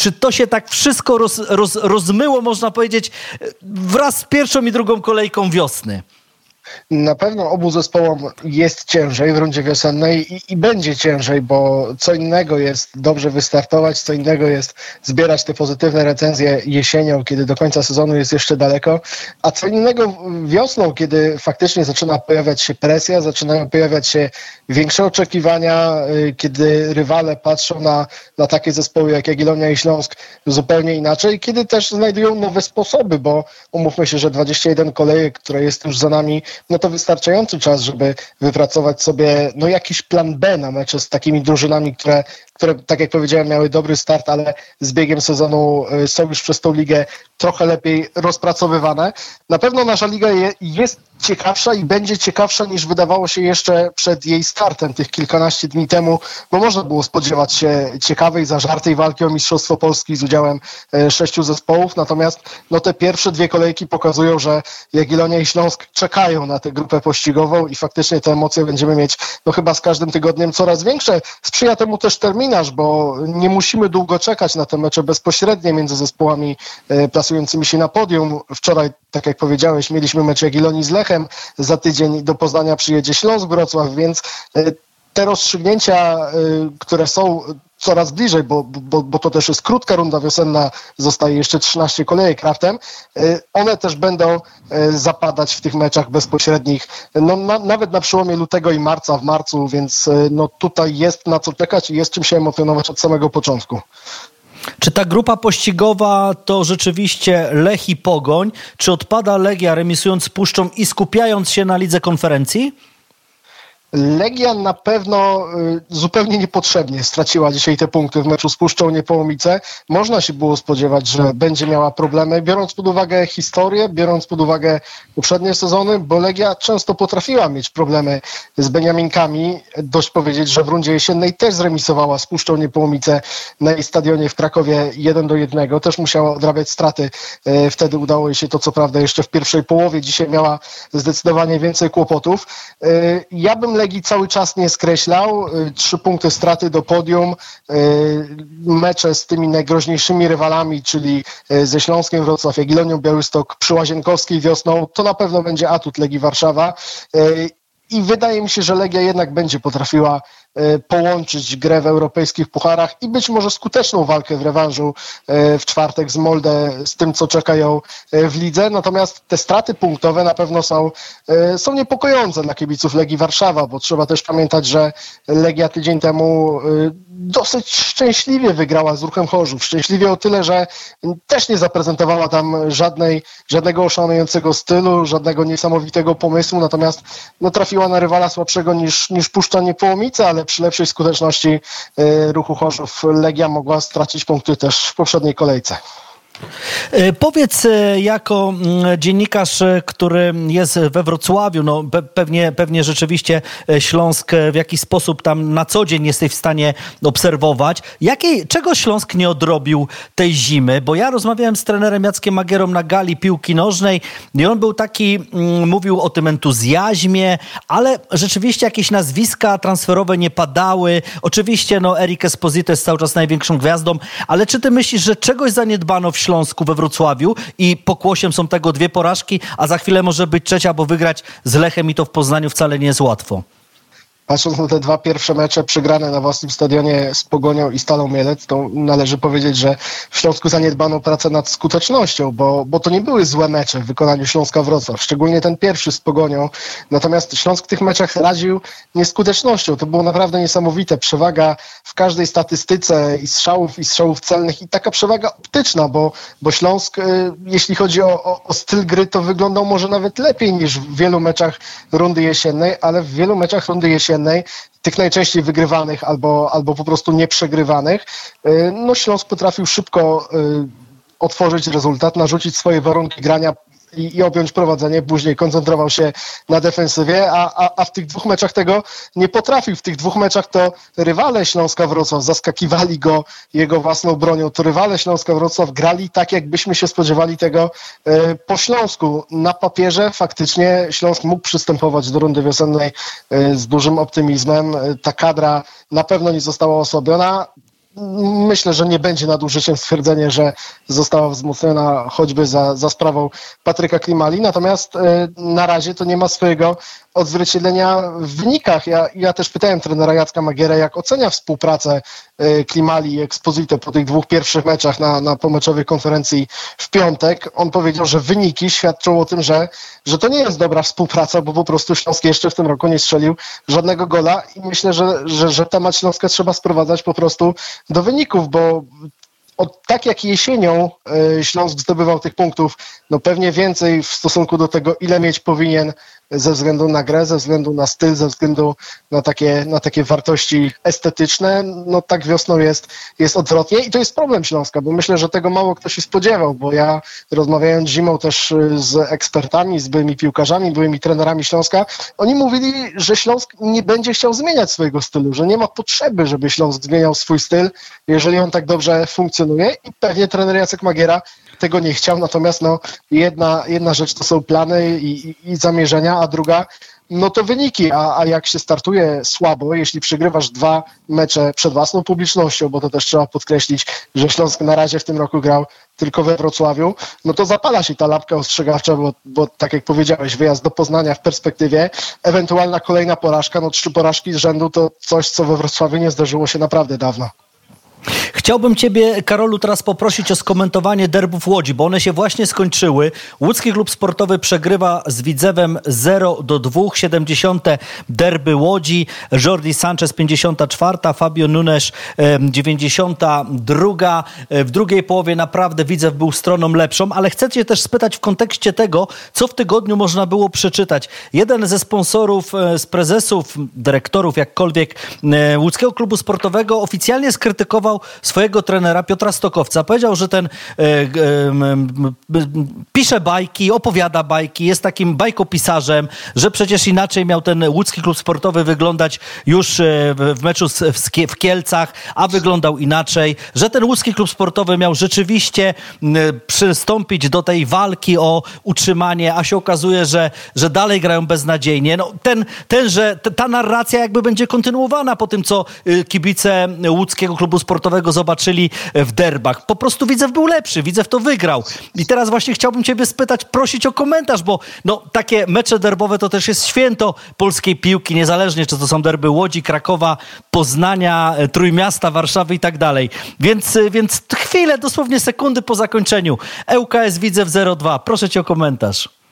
czy to się tak wszystko roz, roz, rozmyło, można powiedzieć, wraz z pierwszą i drugą kolejką wiosny? Na pewno obu zespołom jest ciężej w rundzie wiosennej i, i, będzie ciężej, bo co innego jest dobrze wystartować, co innego jest zbierać te pozytywne recenzje jesienią, kiedy do końca sezonu jest jeszcze daleko, a co innego wiosną, kiedy faktycznie zaczyna pojawiać się presja, zaczynają pojawiać się większe oczekiwania, y, kiedy rywale patrzą na, na takie zespoły jak Jagiellonia i Śląsk zupełnie inaczej, kiedy też znajdują nowe sposoby, bo umówmy się, że 21 kolejek, które jest już za nami, no to wystarczający czas, żeby wypracować sobie no jakiś plan B na mecze z takimi drużynami, które, które tak jak powiedziałem miały dobry start, ale z biegiem sezonu y, są już przez tą ligę trochę lepiej rozpracowywane. Na pewno nasza liga je, jest ciekawsza i będzie ciekawsza niż wydawało się jeszcze przed jej startem tych kilkanaście dni temu, bo można było spodziewać się ciekawej, zażartej walki o Mistrzostwo Polski z udziałem e, sześciu zespołów, natomiast no, te pierwsze dwie kolejki pokazują, że Jagiellonia i Śląsk czekają na tę grupę pościgową i faktycznie te emocje będziemy mieć no chyba z każdym tygodniem coraz większe. Sprzyja temu też terminarz, bo nie musimy długo czekać na te mecze bezpośrednie między zespołami e, plasującymi się na podium. Wczoraj, tak jak powiedziałeś, mieliśmy mecz Jagiellonii z Lechem, za tydzień do Poznania przyjedzie Śląsk Wrocław, więc e, te rozstrzygnięcia, które są coraz bliżej, bo, bo, bo to też jest krótka runda wiosenna, zostaje jeszcze 13 kolejek raptem, y, one też będą y, zapadać w tych meczach bezpośrednich, no, na, nawet na przełomie lutego i marca, w marcu, więc y, no, tutaj jest na co czekać i jest czym się emocjonować od samego początku. Czy ta grupa pościgowa to rzeczywiście Lech i Pogoń? Czy odpada Legia remisując Puszczą i skupiając się na lidze konferencji? Legia na pewno y, zupełnie niepotrzebnie straciła dzisiaj te punkty w meczu z Puszczą Niepołomice. Można się było spodziewać, że będzie miała problemy, biorąc pod uwagę historię, biorąc pod uwagę poprzednie sezony, bo Legia często potrafiła mieć problemy z Beniaminkami. Dość powiedzieć, że w rundzie jesiennej też zremisowała z Puszczą Niepołomice na jej stadionie w Krakowie 1 do 1. Też musiała odrabiać straty. Y, wtedy udało jej się to co prawda jeszcze w pierwszej połowie. Dzisiaj miała zdecydowanie więcej kłopotów. Y, ja bym Legii cały czas nie skreślał. Y, trzy punkty straty do podium. Y, mecze z tymi najgroźniejszymi rywalami, czyli y, ze Śląskiem Wrocław, Jagiellonią Białystok, przy Łazienkowskiej wiosną, to na pewno będzie atut Legii Warszawa. I wydaje mi się, że Legia jednak będzie potrafiła połączyć grę w europejskich pucharach i być może skuteczną walkę w rewanżu e, w czwartek z Molde z tym, co czekają e, w lidze. Natomiast te straty punktowe na pewno są, są niepokojące dla kibiców Legii Warszawa, bo trzeba też pamiętać, że Legia tydzień temu dosyć szczęśliwie wygrała z Ruchem Chorzów. Szczęśliwie o tyle, że też nie zaprezentowała tam żadnej, żadnego oszanującego stylu, żadnego niesamowitego pomysłu, natomiast no, trafiła na rywala słabszego niż, niż Puszcza Niepołomice, ale przy lepszej skuteczności e, ruchu Chorzów Legia mogła stracić punkty też w poprzedniej kolejce. E, powiedz, e, jako mm, dziennikarz, e, który jest we Wrocławiu, no pewnie, pewnie rzeczywiście Śląsk w jakiś sposób tam na co dzień jesteś w stanie obserwować. Czego Śląsk nie odrobił tej zimy? Bo ja rozmawiałem z trenerem Jackiem Magierą na gali piłki nożnej i on był taki, mm, mówił o tym entuzjazmie, ale rzeczywiście jakieś nazwiska transferowe nie padały. Oczywiście no Erik Esposito jest cały czas największą gwiazdą, ale czy ty myślisz, że czegoś zaniedbano w Śląsku, we Wrocławiu i pokłosiem są tego dwie porażki, a za chwilę może być trzecia, bo wygrać z Lechem i to w Poznaniu wcale nie jest łatwo. Patrząc na te dwa pierwsze mecze przegrane na własnym stadionie z Pogonią i Stalą Mielec, to należy powiedzieć, że w Śląsku zaniedbano pracę nad skutecznością, bo, bo to nie były złe mecze w wykonaniu Śląska Wrocław, szczególnie ten pierwszy z Pogonią. Natomiast Śląsk w tych meczach radził nieskutecznością. To było naprawdę niesamowite. Przewaga w każdej statystyce i strzałów, i strzałów celnych i taka przewaga optyczna, bo, bo Śląsk, y, jeśli chodzi o, o, o styl gry, to wyglądał może nawet lepiej niż w wielu meczach rundy jesiennej, ale w wielu meczach rundy jesiennej tych najczęściej wygrywanych albo, albo po prostu nieprzegrywanych, y, no Śląsk potrafił szybko y, otworzyć rezultat, narzucić swoje warunki grania i, i objąć prowadzenie, później koncentrował się na defensywie, a, a, a w tych dwóch meczach tego nie potrafił. W tych dwóch meczach to rywale Śląska Wrocław zaskakiwali go jego własną bronią. To rywale Śląska Wrocław grali tak, jakbyśmy się spodziewali tego e, po Śląsku. Na papierze faktycznie Śląsk mógł przystępować do rundy wiosennej e, z dużym optymizmem. E, ta kadra na pewno nie została osłabiona myślę, że nie będzie nadużyciem stwierdzenie, że została wzmocniona choćby za, za sprawą Patryka Klimali, natomiast e, na razie to nie ma swojego odzwierciedlenia w wynikach. Ja, ja też pytałem trenera Jacka Magiera, jak ocenia współpracę e, Klimali i Exposito po tych dwóch pierwszych meczach na, na pomeczowej konferencji w piątek. On powiedział, że wyniki świadczą o tym, że, że to nie jest dobra współpraca, bo po prostu Śląsk jeszcze w tym roku nie strzelił żadnego gola i myślę, że, że, że temat Śląska trzeba sprowadzać po prostu do wyników, bo od, tak jak jesienią y, Śląsk zdobywał tych punktów, no pewnie więcej w stosunku do tego, ile mieć powinien ze względu na grę, ze względu na styl, ze względu na takie, na takie wartości estetyczne, no tak wiosną jest, jest odwrotnie i to jest problem Śląska, bo myślę, że tego mało kto się spodziewał, bo ja rozmawiając zimą też y, z ekspertami, z byłymi piłkarzami, byłymi trenerami Śląska, oni mówili, że Śląsk nie będzie chciał zmieniać swojego stylu, że nie ma potrzeby, żeby Śląsk zmieniał swój styl, jeżeli on tak dobrze funkcjonuje i pewnie trener Jacek Magiera tego nie chciał, natomiast no, jedna, jedna rzecz to są plany i, i, i zamierzenia, a druga no to wyniki, a, a jak się startuje słabo, jeśli przegrywasz dwa mecze przed własną publicznością, bo to też trzeba podkreślić, że Śląsk na razie w tym roku grał tylko we Wrocławiu, no to zapala się ta lapka ostrzegawcza, bo, bo tak jak powiedziałeś, wyjazd do Poznania w perspektywie, ewentualna kolejna porażka, no trzy porażki z rzędu to coś, co we Wrocławiu nie zdarzyło się naprawdę dawno. Chciałbym Ciebie, Karolu, teraz poprosić o skomentowanie derbów Łodzi, bo one się właśnie skończyły. Łódzki Klub Sportowy przegrywa z Widzewem 0 do 2, 70 derby Łodzi, Jordi Sanchez 54, Fabio Nunes 92. W drugiej połowie naprawdę Widzew był stroną lepszą, ale chcę Cię też spytać w kontekście tego, co w tygodniu można było przeczytać. Jeden ze sponsorów, e, z prezesów, dyrektorów, jakkolwiek e, Łódzkiego Klubu Sportowego oficjalnie skrytykował swojego trenera Piotra Stokowca. Powiedział, że ten e, e, pisze bajki, opowiada bajki, jest takim bajkopisarzem, że przecież inaczej miał ten łódzki klub sportowy wyglądać już e, w meczu w, Kielcach, a wyglądał inaczej, że ten łódzki klub sportowy miał rzeczywiście przystąpić do tej walki o utrzymanie, a się okazuje, że, że dalej grają beznadziejnie. No, ten, ten, że ta narracja jakby będzie kontynuowana po tym, co y, kibice łódzkiego klubu sportowego zobaczyli w derbach. Po prostu Widzew był lepszy, Widzew to wygrał. I teraz właśnie chciałbym ciebie spytać, prosić o komentarz, bo no, takie mecze derbowe to też jest święto polskiej piłki, niezależnie czy to są derby Łodzi, Krakowa, Poznania, e, Trójmiasta, Warszawy i tak dalej. Więc, e, więc chwilę, dosłownie sekundy po zakończeniu. ŁKS Widzew 02. Proszę cię o komentarz.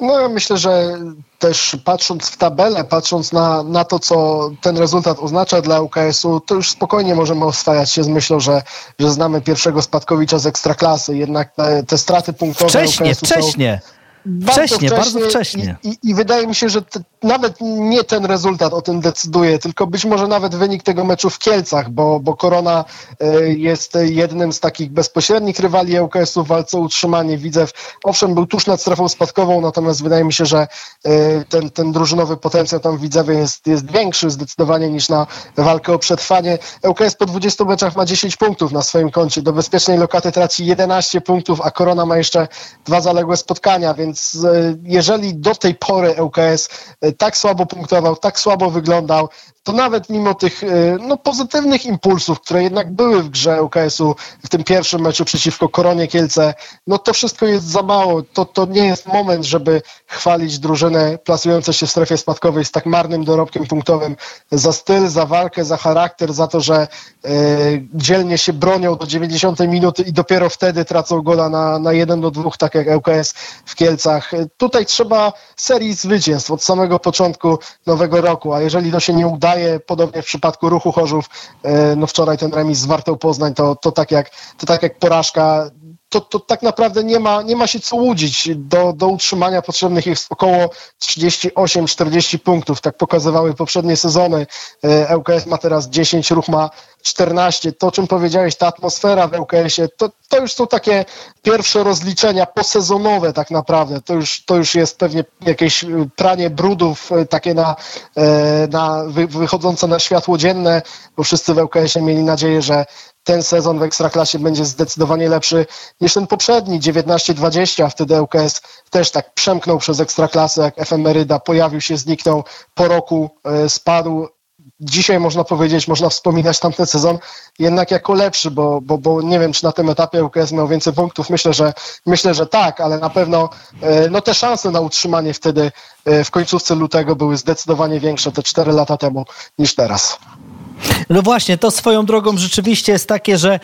No ja myślę, że też patrząc w tabelę, patrząc na, na to, co ten rezultat oznacza dla UKS-u, to już spokojnie możemy oswajać się z myślą, że, że znamy pierwszego spadkowicza z Ekstraklasy. Jednak te, te straty punktowe Wcześnie, wcześnie. Są bardzo wcześnie, wcześnie, bardzo wcześnie. I, i, I, wydaje mi się, że te, nawet nie ten rezultat o tym decyduje, tylko być może nawet wynik tego meczu w Kielcach, bo, bo Korona y, jest jednym z takich bezpośrednich rywali ŁKS-u w walce o utrzymanie. Widzew, owszem, był tuż nad strefą spadkową, natomiast wydaje mi się, że y, ten, ten drużynowy potencjał tam Widzewie jest, jest większy zdecydowanie niż na walkę o przetrwanie. ŁKS po 20 meczach ma 10 punktów na swoim koncie. Do bezpiecznej lokaty traci 11 punktów, a Korona ma jeszcze dwa zaległe spotkania, więc więc e, jeżeli do tej pory ŁKS e, tak słabo punktował, tak słabo wyglądał, to nawet mimo tych no, pozytywnych impulsów, które jednak były w grze UKS-u w tym pierwszym meczu przeciwko Koronie Kielce, no to wszystko jest za mało. To, to nie jest moment, żeby chwalić drużynę plasujące się w strefie spadkowej z tak marnym dorobkiem punktowym za styl, za walkę, za charakter, za to, że dzielnie się bronią do 90 minuty i dopiero wtedy tracą gola na, na 1 do 2, tak jak ŁKS w Kielcach. Tutaj trzeba serii zwycięstw od samego początku nowego roku, a jeżeli to się nie udaje, podobnie w przypadku ruchu Chorzów, e, no wczoraj ten remis z Wartą Poznań, to, to, tak, jak, to tak jak porażka to, to tak naprawdę nie ma, nie ma się co łudzić. Do, do utrzymania potrzebnych jest około 38-40 punktów. Tak pokazywały poprzednie sezony. ŁKS e ma teraz 10, ruch ma 14. To, o czym powiedziałeś, ta atmosfera w ŁKS-ie, to, to już są takie pierwsze rozliczenia posezonowe tak naprawdę. To już, to już jest pewnie jakieś pranie brudów e, takie na, e, na wychodzące na światło dzienne, bo wszyscy w ŁKS-ie mieli nadzieję, że ten sezon w Ekstraklasie będzie zdecydowanie lepszy niż ten poprzedni, 19-20. Wtedy ŁKS też tak przemknął przez Ekstraklasę, jak efemeryda, pojawił się, zniknął, po roku e, spadł. Dzisiaj można powiedzieć, można wspominać tamten sezon jednak jako lepszy, bo, bo, bo nie wiem, czy na tym etapie ŁKS miał więcej punktów. Myślę, że myślę, że tak, ale na pewno e, no, te szanse na utrzymanie wtedy e, w końcówce lutego były zdecydowanie większe te 4 lata temu niż teraz. No właśnie, to swoją drogą rzeczywiście jest takie, że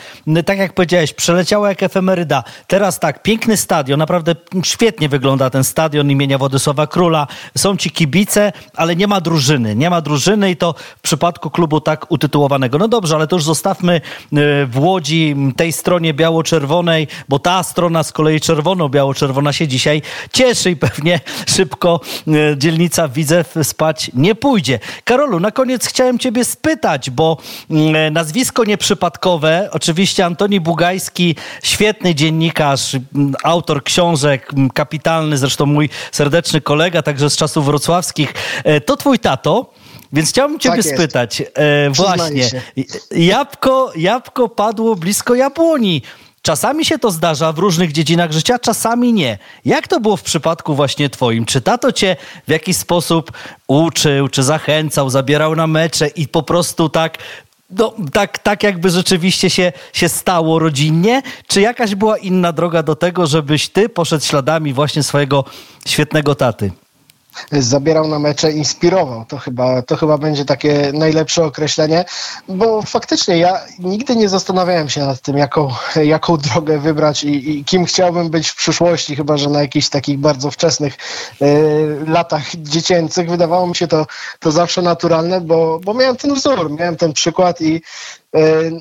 tak jak powiedziałeś, przeleciała jak efemeryda. Teraz tak, piękny stadion, naprawdę świetnie wygląda ten stadion imienia Władysława Króla. Są ci kibice, ale nie ma drużyny. Nie ma drużyny i to w przypadku klubu tak utytułowanego. No dobrze, ale to już zostawmy e, w Łodzi tej stronie biało-czerwonej, bo ta strona z kolei czerwono-biało-czerwona się dzisiaj cieszy i pewnie szybko e, dzielnica Widzew spać nie pójdzie. Karolu, na koniec chciałem ciebie spytać, bo mm, e, nazwisko nieprzypadkowe, oczywiście Antoni Bugajski, świetny dziennikarz, mm, autor książek, mm, kapitalny, zresztą mój serdeczny kolega, także z czasów wrocławskich. E, to twój tato. Więc chciałbym ciebie tak spytać, e, właśnie, jabłko, jabłko padło blisko jabłoni. Czasami się to zdarza w różnych dziedzinach życia, czasami nie. Jak to było w przypadku właśnie twoim? Czy tato cię w jakiś sposób uczył, czy zachęcał, zabierał na mecze i po prostu tak no, tak, tak jakby rzeczywiście się, się stało rodzinnie? Czy jakaś była inna droga do tego, żebyś ty poszedł śladami właśnie swojego świetnego taty? Zabierał na mecze, inspirował. To chyba, to chyba będzie takie najlepsze określenie, bo faktycznie ja nigdy nie zastanawiałem się nad tym, jaką, jaką drogę wybrać i, i kim chciałbym być w przyszłości, chyba że na jakichś takich bardzo wczesnych y, latach dziecięcych. Wydawało mi się to, to zawsze naturalne, bo, bo miałem ten wzór, miałem ten przykład i e,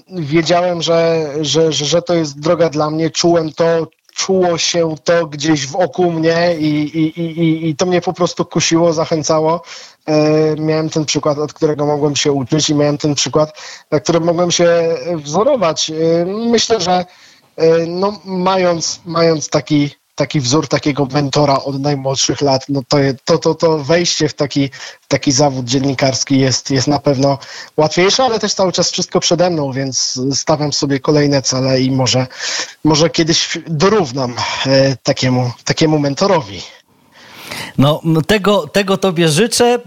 wiedziałem, że, że, że, że to jest droga dla mnie, czułem to, czuło się to gdzieś w oku mnie i, i, i, i to mnie po prostu kusiło, zachęcało. E, miałem ten przykład, od którego mogłem się uczyć i miałem ten przykład, na którym mogłem się wzorować. E, myślę, że e, no, mając, mając taki taki wzór takiego mentora od najmłodszych lat, no to, to, to, to wejście w taki, taki zawód dziennikarski jest, jest na pewno łatwiejsze, ale też cały czas wszystko przede mną, więc stawiam sobie kolejne cele i może, może kiedyś dorównam e, takiemu, takiemu mentorowi. No, tego, tego tobie życzę.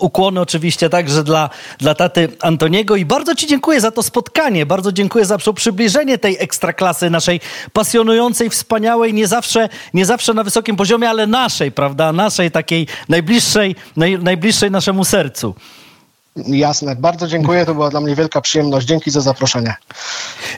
Ukłony oczywiście także dla, dla taty Antoniego i bardzo ci dziękuję za to spotkanie. Bardzo dziękuję za przybliżenie tej ekstraklasy naszej pasjonującej, wspaniałej, nie zawsze, nie zawsze na wysokim poziomie, ale naszej, prawda? Naszej takiej najbliższej, naj, najbliższej naszemu sercu. Jasne, bardzo dziękuję, to była dla mnie wielka przyjemność. Dzięki za zaproszenie.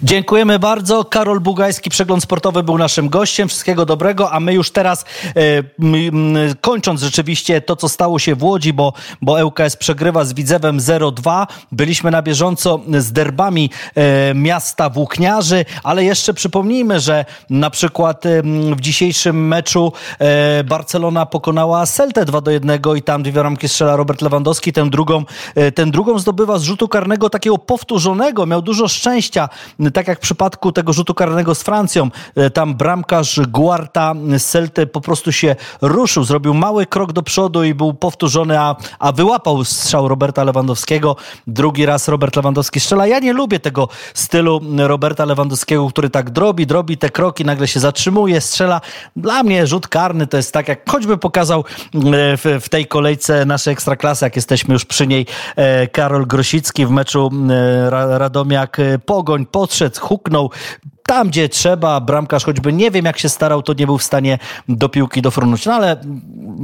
Dziękujemy bardzo. Karol Bugajski, Przegląd Sportowy był naszym gościem. Wszystkiego dobrego, a my już teraz e, kończąc rzeczywiście to, co stało się w Łodzi, bo, bo ŁKS przegrywa z Widzewem 0-2. Byliśmy na bieżąco z derbami e, miasta Włókniarzy, ale jeszcze przypomnijmy, że na przykład e, w dzisiejszym meczu Barcelona pokonała Celtę 2 1 i tam dwie ramki strzela Robert Lewandowski, tę drugą ten drugą zdobywa z rzutu karnego takiego powtórzonego. Miał dużo szczęścia, tak jak w przypadku tego rzutu karnego z Francją. E, tam bramkarz Guarta z Celty po prostu się ruszył, zrobił mały krok do przodu i był powtórzony, a, a wyłapał strzał Roberta Lewandowskiego. Drugi raz Robert Lewandowski strzela. Ja nie lubię tego stylu Roberta Lewandowskiego, który tak drobi, drobi te kroki, nagle się zatrzymuje, strzela. Dla mnie rzut karny to jest tak, jak choćby pokazał e, w, w tej kolejce naszej ekstraklasy, jak jesteśmy już przy niej Karol Grosicki w meczu Radomiak-Pogoń podszedł, huknął, tam, gdzie trzeba, bramkarz choćby nie wiem, jak się starał, to nie był w stanie do piłki dofrunąć. No ale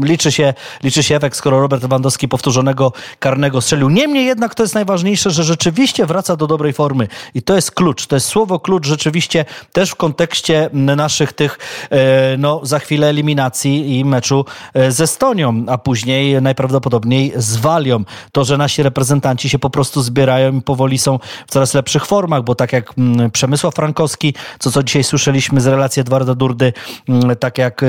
liczy się, liczy się efekt, skoro Robert Lewandowski powtórzonego karnego strzelił. Niemniej jednak to jest najważniejsze, że rzeczywiście wraca do dobrej formy. I to jest klucz. To jest słowo klucz rzeczywiście też w kontekście naszych tych, e, no za chwilę eliminacji i meczu e, z Estonią, a później najprawdopodobniej z Walią. To, że nasi reprezentanci się po prostu zbierają i powoli są w coraz lepszych formach, bo tak jak mm, Przemysław Frankowski co co dzisiaj słyszeliśmy z relacji Edwarda Durdy, mm, tak jak e,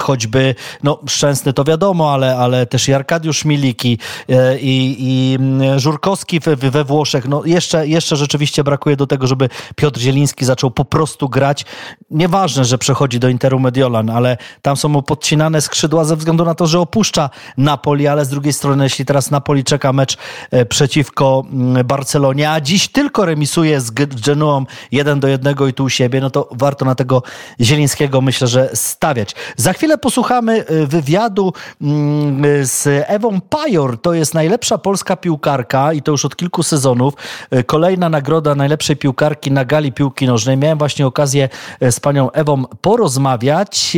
choćby, no Szczęsny to wiadomo, ale, ale też i Arkadiusz Miliki e, i, i mm, Żurkowski we, we Włoszech. No jeszcze, jeszcze rzeczywiście brakuje do tego, żeby Piotr Zieliński zaczął po prostu grać. Nieważne, że przechodzi do Interu Mediolan, ale tam są mu podcinane skrzydła ze względu na to, że opuszcza Napoli, ale z drugiej strony, jeśli teraz Napoli czeka mecz e, przeciwko mm, Barcelonie, a dziś tylko remisuje z Genuą 1 do 1 i tu u siebie, no to warto na tego Zielińskiego myślę, że stawiać. Za chwilę posłuchamy y, wywiadu mm, z Ewą Pajor. To jest najlepsza polska piłkarka i to już od kilku sezonów. Y, kolejna nagroda najlepszej piłkarki na gali piłki nożnej. Miałem właśnie okazję y, z panią Ewą porozmawiać,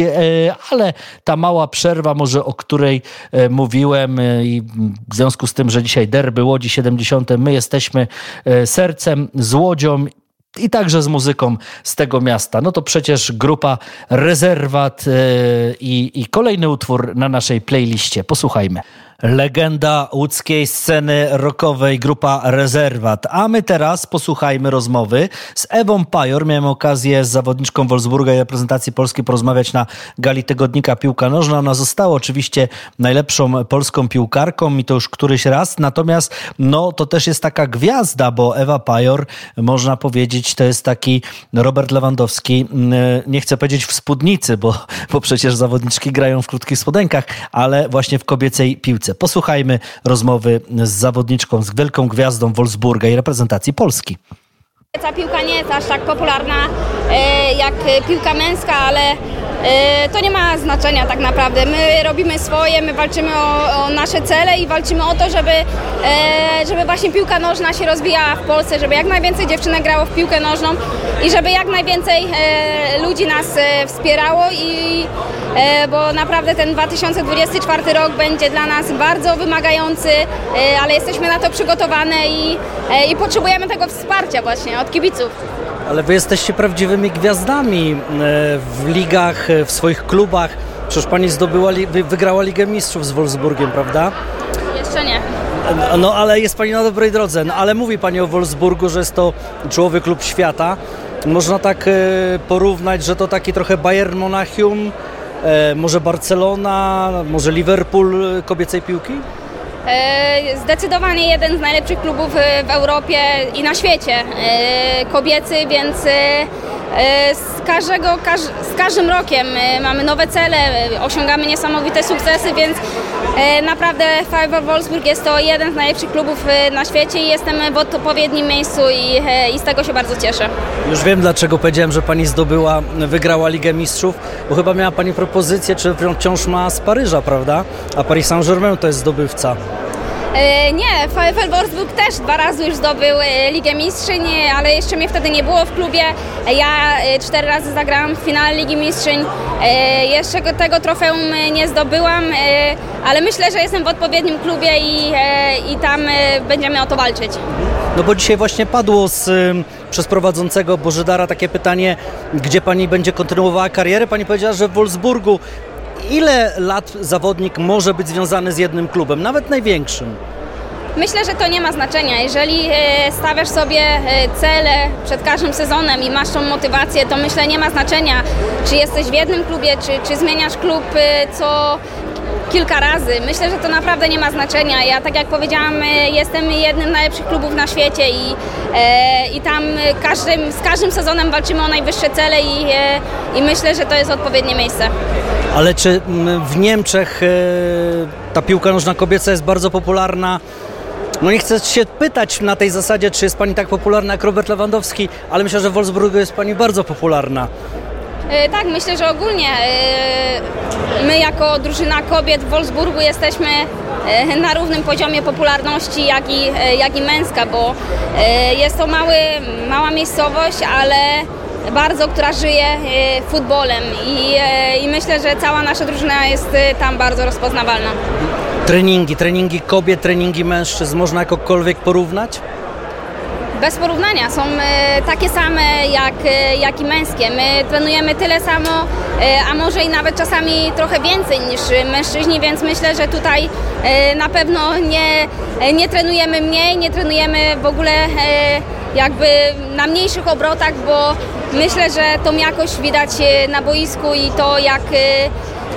ale ta mała przerwa może, o której mówiłem i w związku z tym, że dzisiaj derby Łodzi 70, my jesteśmy sercem z Łodzią i także z muzyką z tego miasta. No to przecież grupa Rezerwat yy, i, i kolejny utwór na naszej playliście. Posłuchajmy legenda łódzkiej sceny rockowej, grupa Rezerwat. A my teraz posłuchajmy rozmowy z Ewą Pajor. Miałem okazję z zawodniczką Wolfsburga i reprezentacji Polski porozmawiać na gali tygodnika Piłka Nożna. Ona została oczywiście najlepszą polską piłkarką i to już któryś raz. Natomiast no, to też jest taka gwiazda, bo Ewa Pajor, można powiedzieć, to jest taki Robert Lewandowski, mm, nie chcę powiedzieć w spódnicy, bo, bo przecież zawodniczki grają w krótkich spodenkach, ale właśnie w kobiecej piłce. Posłuchajmy rozmowy z zawodniczką, z wielką gwiazdą Wolfsburga i reprezentacji Polski. Ta piłka nie jest aż tak popularna e, jak piłka męska, ale e, to nie ma znaczenia tak naprawdę. My robimy swoje, my walczymy o, o nasze cele i walczymy o to, żeby, e, żeby właśnie piłka nożna się rozwijała w Polsce, żeby jak najwięcej dziewczynek grało w piłkę nożną i żeby jak najwięcej ludzi nas wspierało i bo naprawdę ten 2024 rok będzie dla nas bardzo wymagający, ale jesteśmy na to przygotowane i, i potrzebujemy tego wsparcia właśnie od kibiców. Ale wy jesteście prawdziwymi gwiazdami e, w ligach, e, w swoich klubach. Przecież pani zdobyła, wygrała Ligę Mistrzów z Wolfsburgiem, prawda? Jeszcze nie. No ale jest pani na dobrej drodze. No, ale mówi pani o Wolfsburgu, że jest to czołowy klub świata. Można tak e, porównać, że to taki trochę Bayern Monachium, może Barcelona, może Liverpool kobiecej piłki? E, zdecydowanie jeden z najlepszych klubów e, w Europie i na świecie. E, kobiecy, więc z, każdego, z każdym rokiem mamy nowe cele, osiągamy niesamowite sukcesy, więc naprawdę Fiverr Wolfsburg jest to jeden z najlepszych klubów na świecie i jestem w odpowiednim miejscu i, i z tego się bardzo cieszę. Już wiem dlaczego powiedziałem, że Pani zdobyła, wygrała Ligę Mistrzów, bo chyba miała Pani propozycję, czy wciąż ma z Paryża, prawda? A Paris Saint-Germain to jest zdobywca. E, nie, VfL Wolfsburg też dwa razy już zdobył e, Ligę Mistrzyń, ale jeszcze mnie wtedy nie było w klubie. Ja e, cztery razy zagrałam w finale Ligi Mistrzyń. Jeszcze tego trofeum nie zdobyłam, ale myślę, że jestem w odpowiednim klubie i, i tam będziemy o to walczyć. No bo dzisiaj właśnie padło z, przez prowadzącego Bożydara takie pytanie, gdzie pani będzie kontynuowała karierę. Pani powiedziała, że w Wolfsburgu ile lat zawodnik może być związany z jednym klubem, nawet największym? Myślę, że to nie ma znaczenia. Jeżeli e, stawiasz sobie e, cele przed każdym sezonem i masz tą motywację, to myślę nie ma znaczenia, czy jesteś w jednym klubie, czy, czy zmieniasz klub e, co kilka razy. Myślę, że to naprawdę nie ma znaczenia. Ja, tak jak powiedziałam, jestem jednym z najlepszych klubów na świecie i, i tam każdym, z każdym sezonem walczymy o najwyższe cele i, i myślę, że to jest odpowiednie miejsce. Ale czy w Niemczech ta piłka nożna kobieca jest bardzo popularna? No nie chcę się pytać na tej zasadzie, czy jest Pani tak popularna jak Robert Lewandowski, ale myślę, że w Wolfsburgu jest Pani bardzo popularna. E, tak, myślę, że ogólnie e, my jako drużyna kobiet w Wolfsburgu jesteśmy e, na równym poziomie popularności jak i, jak i męska, bo jest to mały, mała miejscowość, ale bardzo, która żyje futbolem i, i myślę, że cała nasza drużyna jest tam bardzo rozpoznawalna. Treningi, treningi kobiet, treningi mężczyzn można jakokolwiek porównać? bez porównania. Są e, takie same jak, e, jak i męskie. My trenujemy tyle samo, e, a może i nawet czasami trochę więcej niż mężczyźni, więc myślę, że tutaj na pewno nie, nie trenujemy mniej, nie trenujemy w ogóle jakby na mniejszych obrotach, bo myślę, że tą jakość widać na boisku i to jak,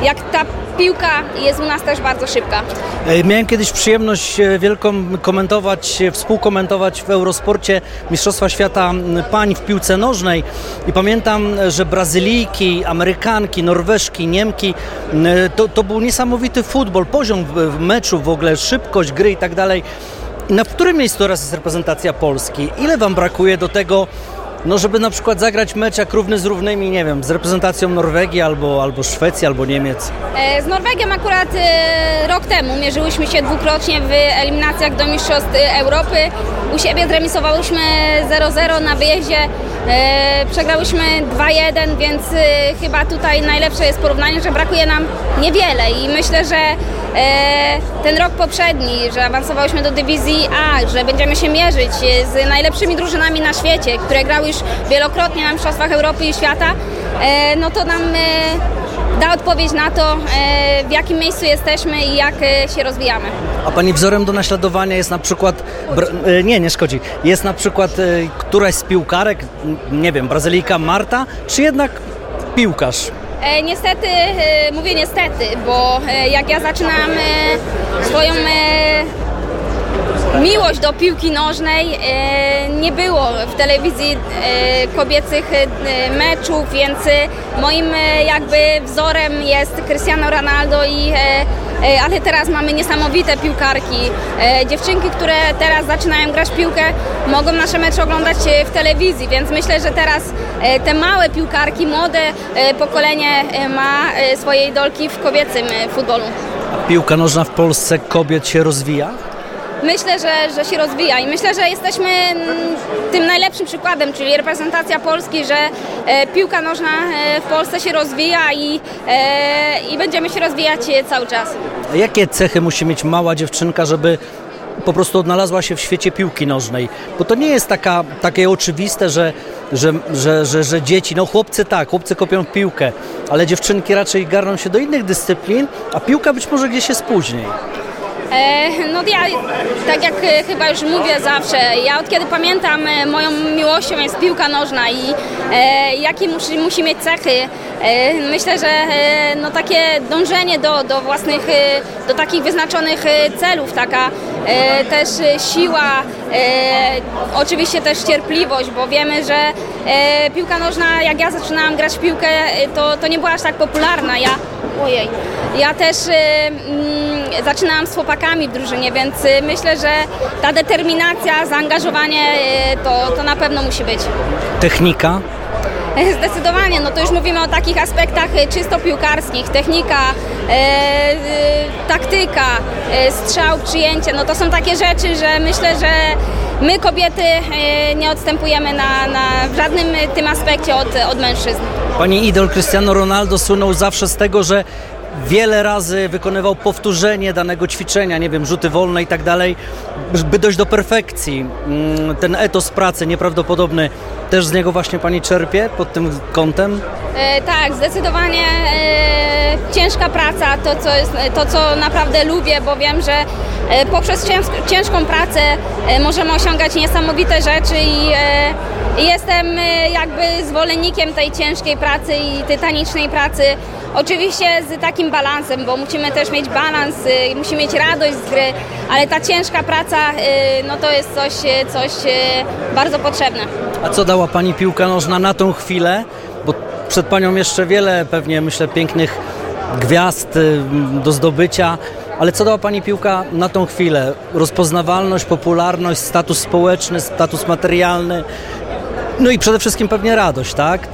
jak ta piłka jest u nas też bardzo szybka. E, miałem kiedyś przyjemność e, wielką komentować, e, współkomentować w Eurosporcie Mistrzostwa Świata pań w piłce nożnej i pamiętam, że Brazylijki, Amerykanki, Norweżki, Niemki, to, to był niesamowity futbol, poziom meczu w ogóle, szybkość gry i tak dalej. Na którym miejscu teraz jest reprezentacja Polski? Ile Wam brakuje do tego, no żeby na przykład zagrać mecz jak równy z równymi, nie wiem, z reprezentacją Norwegii albo, albo Szwecji, albo Niemiec? E, z Norwegią akurat e, rok temu mierzyłyśmy się dwukrotnie w eliminacjach do Mistrzostw Europy. U siebie zremisowałyśmy 0-0 na wyjeździe. E, przegrałyśmy 2-1, więc chyba tutaj najlepsze jest porównanie, że brakuje nam niewiele i myślę, że ten rok poprzedni, że awansowałyśmy do dywizji A, że będziemy się mierzyć z najlepszymi drużynami na świecie, które grały już wielokrotnie na Mistrzostwach Europy i Świata, e, no to nam e, da odpowiedź na to, e, w jakim miejscu jesteśmy i jak się rozwijamy. A Pani wzorem do naśladowania jest na przykład, nie, nie szkodzi, jest na przykład któraś z piłkarek, nie wiem, Brazylijka Marta, czy jednak piłkarz? Niestety, mówię niestety, bo jak ja zaczynam swoją miłość do piłki nożnej e, nie było w telewizji e, kobiecych e, meczów, więc moim jakby wzorem jest Cristiano Ronaldo i ale teraz mamy niesamowite piłkarki. Dziewczynki, które teraz zaczynają grać piłkę, mogą nasze mecze oglądać w telewizji, więc myślę, że teraz te małe piłkarki, młode pokolenie ma swoje idolki w kobiecym futbolu. A piłka nożna w Polsce kobiet się rozwija? Myślę, że, że się rozwija i myślę, że jesteśmy mm, tym najlepszym przykładem, czyli reprezentacja Polski, że e, piłka nożna e, w Polsce się rozwija i, e, i będziemy się rozwijać cały czas. A jakie cechy musi mieć mała dziewczynka, żeby po prostu odnalazła się w świecie piłki nożnej? Bo to nie jest taka, takie oczywiste, że, że, że, że, że dzieci, no chłopcy tak, chłopcy kopią piłkę, ale dziewczynki raczej garną się do innych dyscyplin, a piłka być może gdzieś jest później. E, no ja, tak jak e, chyba już mówię zawsze, ja od kiedy pamiętam, e, moją miłością jest piłka nożna i e, jakie musi, musi mieć cechy. E, myślę, że e, no takie dążenie do, do własnych, do takich wyznaczonych celów, taka też siła, oczywiście też cierpliwość, bo wiemy, że piłka nożna, jak ja zaczynałam grać w piłkę, to, to nie była aż tak popularna. Ja, ojej, ja też mm, zaczynałam z chłopakami w drużynie, więc y, myślę, że ta determinacja, zaangażowanie y, to, to na pewno musi być. Technika? [LAUGHS] Zdecydowanie, no to już mówimy o takich aspektach y, czysto piłkarskich, technika, e, e, taktyka, e, strzał, przyjęcie, no to są takie rzeczy, że myślę, że my kobiety nie odstępujemy na, na w żadnym tym aspekcie od, od mężczyzn. Pani idol Cristiano Ronaldo słynął zawsze z tego, że wiele razy wykonywał powtórzenie danego ćwiczenia, nie wiem, rzuty wolne i tak dalej, by dojść do perfekcji. Mm, ten etos pracy nieprawdopodobny też z niego właśnie Pani czerpie pod tym kątem? E, tak, zdecydowanie e, ciężka praca, to co, jest, to co naprawdę lubię, bo wiem, że e, poprzez ciężką pracę e, możemy osiągać niesamowite rzeczy i e, jestem e, jakby zwolennikiem tej ciężkiej pracy i tytanicznej pracy. Oczywiście z takim balansem, bo musimy też mieć balans, y, musimy mieć radość z gry, ale ta ciężka praca y, no to jest coś, y, coś bardzo potrzebne. A co dała Pani piłka nożna na tą chwilę? Bo przed Panią jeszcze wiele pewnie, myślę, pięknych gwiazd do zdobycia, ale co dała Pani piłka na tą chwilę? Rozpoznawalność, popularność, status społeczny, status materialny, no i przede wszystkim pewnie radość, tak?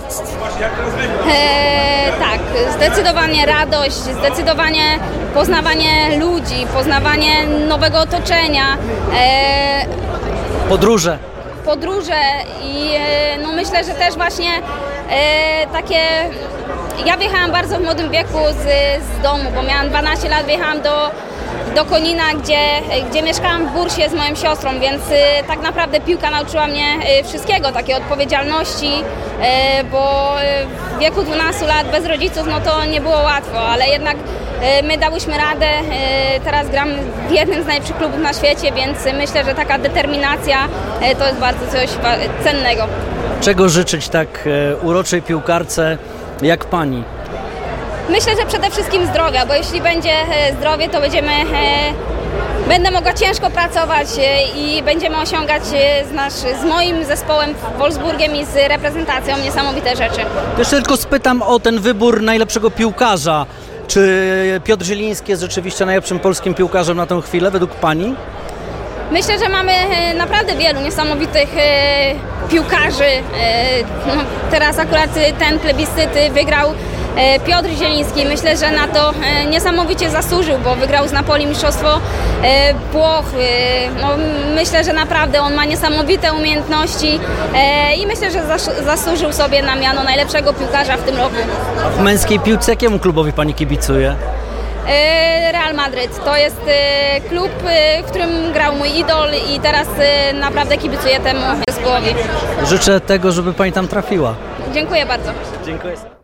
E, tak, zdecydowanie radość, zdecydowanie poznawanie ludzi, poznawanie nowego otoczenia. E, Podróże. podróże i e, no myślę, że też właśnie e, takie... Ja wjechałam bardzo w młodym wieku z, z domu, bo miałam 12 lat, wjechałam do, do Konina, gdzie, gdzie mieszkałam w bursie z moją siostrą, więc e, tak naprawdę piłka nauczyła mnie e, wszystkiego, takiej odpowiedzialności, e, bo w wieku 12 lat bez rodziców no to nie było łatwo, ale jednak my dałyśmy radę, teraz gram w jednym z najlepszych klubów na świecie, więc myślę, że taka determinacja to jest bardzo coś cennego. Czego życzyć tak uroczej piłkarce jak pani? Myślę, że przede wszystkim zdrowia, bo jeśli będzie e, zdrowie, to będziemy, e, będę mogła ciężko pracować e, i będziemy osiągać z, nasz, z moim zespołem Wolfsburgiem i z reprezentacją niesamowite rzeczy. Jeszcze tylko spytam o ten wybór najlepszego piłkarza. Czy Piotr Zieliński jest rzeczywiście najlepszym polskim piłkarzem na tę chwilę, według pani? Myślę, że mamy naprawdę wielu niesamowitych piłkarzy. No, teraz akurat ten plebiscyt wygrał Piotr Zieliński. Myślę, że na to e, niesamowicie zasłużył, bo wygrał z Napoli Mistrzostwo e, Włoch. E, no, myślę, że naprawdę on ma niesamowite umiejętności e, i myślę, że zas- zasłużył sobie na miano najlepszego piłkarza w tym roku. A w męskiej piłce jakiemu klubowi pani kibicuje? E, Real Madryt to jest e, klub, e, w którym grał mój idol i teraz e, naprawdę kibicuję temu zespołowi. Życzę tego, żeby pani tam trafiła. Dziękuję bardzo. Dziękuję.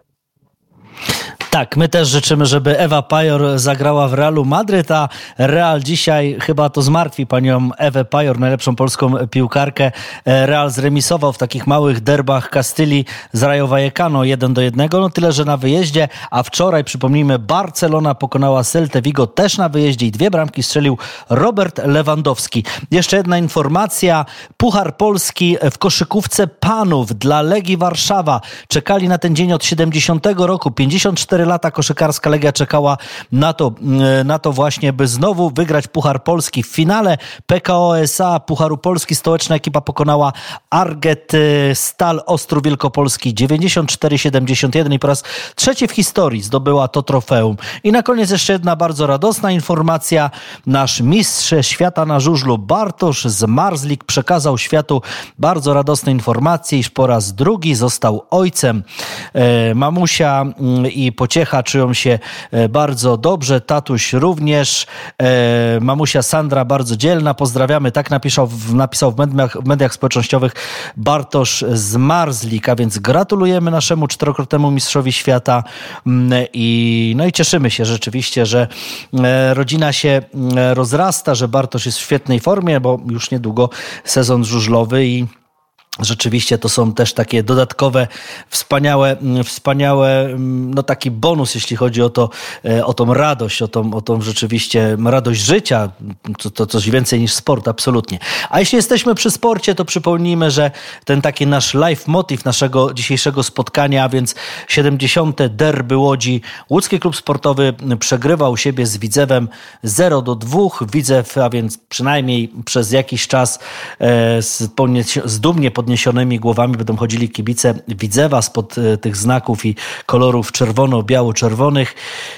Tak, my też życzymy, żeby Ewa Pajor zagrała w Realu Madryt, a Real dzisiaj chyba to zmartwi panią Ewę Pajor, najlepszą polską piłkarkę. Real zremisował w takich małych derbach Kastylii z Rayo Vallecano 1 do 1, no tyle, że na wyjeździe, a wczoraj, przypomnijmy, Barcelona pokonała Celtę Vigo też na wyjeździe i dwie bramki strzelił Robert Lewandowski. Jeszcze jedna informacja, Puchar Polski w koszykówce panów dla Legii Warszawa. Czekali na ten dzień od 70 roku, 54 lata koszykarska Legia czekała na to, mm, na to właśnie, by znowu wygrać Puchar Polski. W finale PKO SA Pucharu Polski stołeczna ekipa pokonała Arget y, Stal Ostrów Wielkopolski 94-71 i po raz trzeci w historii zdobyła to trofeum. I na koniec jeszcze jedna bardzo radosna informacja. Nasz mistrz świata na żużlu Bartosz Zmarzlik przekazał światu bardzo radosne informacje, iż po raz drugi został ojcem. E, Mamusia mm, i pociecha czują się e, bardzo dobrze, tatuś również. E, Mamusia Sandra bardzo dzielna, pozdrawiamy. Tak napisał, napisał w mediach, w mediach społecznościowych Bartosz Zmarzlik, a więc gratulujemy naszemu czterokrotnemu mistrzowi świata Mm, i, no i cieszymy się rzeczywiście, że e, rodzina się mm, rozrasta, że Bartosz jest w świetnej formie, bo już niedługo sezon żużlowy i Rzeczywiście to są też takie dodatkowe, wspaniałe, wspaniałe, no taki bonus, jeśli chodzi o to, e, o tą radość, o tą, o tą rzeczywiście radość życia. To, to coś więcej niż sport, absolutnie. A jeśli jesteśmy przy sporcie, to przypomnijmy, że ten taki nasz live motiv naszego dzisiejszego spotkania, a więc 70. derby Łodzi. Łódzki Klub Sportowy przegrywał u siebie z Widzewem 0 do 2. Widzew, a więc przynajmniej przez jakiś czas e, z, z dumnie podniesionymi głowami będą chodzili kibice Widzewa spod e, tych znaków i kolorów czerwono-biało-czerwonych.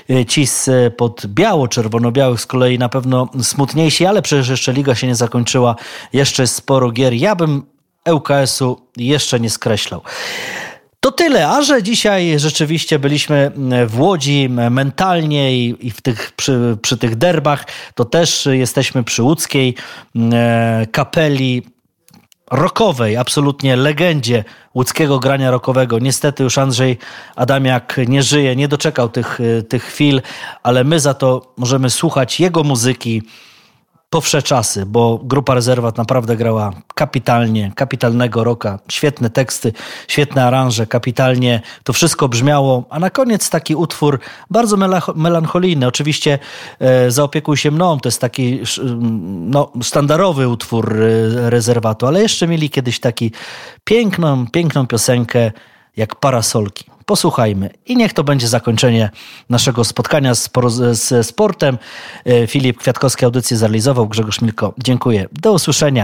E, Ci e, pod biało-czerwono-białych z kolei na pewno smutniejsi, ale przecież jeszcze liga się nie zakończyła. Jeszcze jest sporo gier. Ja bym ŁKS-u jeszcze nie skreślał. To tyle, a że dzisiaj rzeczywiście byliśmy w Łodzi mentalnie i, i w tych, przy, przy tych derbach, to też jesteśmy przy łódzkiej e, kapeli rockowej, absolutnie legendzie łódzkiego grania rockowego. Niestety już Andrzej Adamiak nie żyje, nie doczekał tych, e, tych chwil, ale my za to możemy słuchać jego muzyki po wsze czasy, bo grupa Rezerwat naprawdę grała kapitalnie, kapitalnego roka, świetne teksty, świetne aranże, kapitalnie to wszystko brzmiało, a na koniec taki utwór bardzo melancholijny. Oczywiście e, Zaopiekuj się mną, to jest taki sz- no, sztandarowy utwór e, Rezerwatu, ale jeszcze mieli kiedyś taki piękną, piękną piosenkę jak Parasolki. Posłuchajmy i niech to będzie zakończenie naszego spotkania z, z sportem. E, Filip Kwiatkowski audycję zrealizował, Grzegorz Milko. Dziękuję. Do usłyszenia.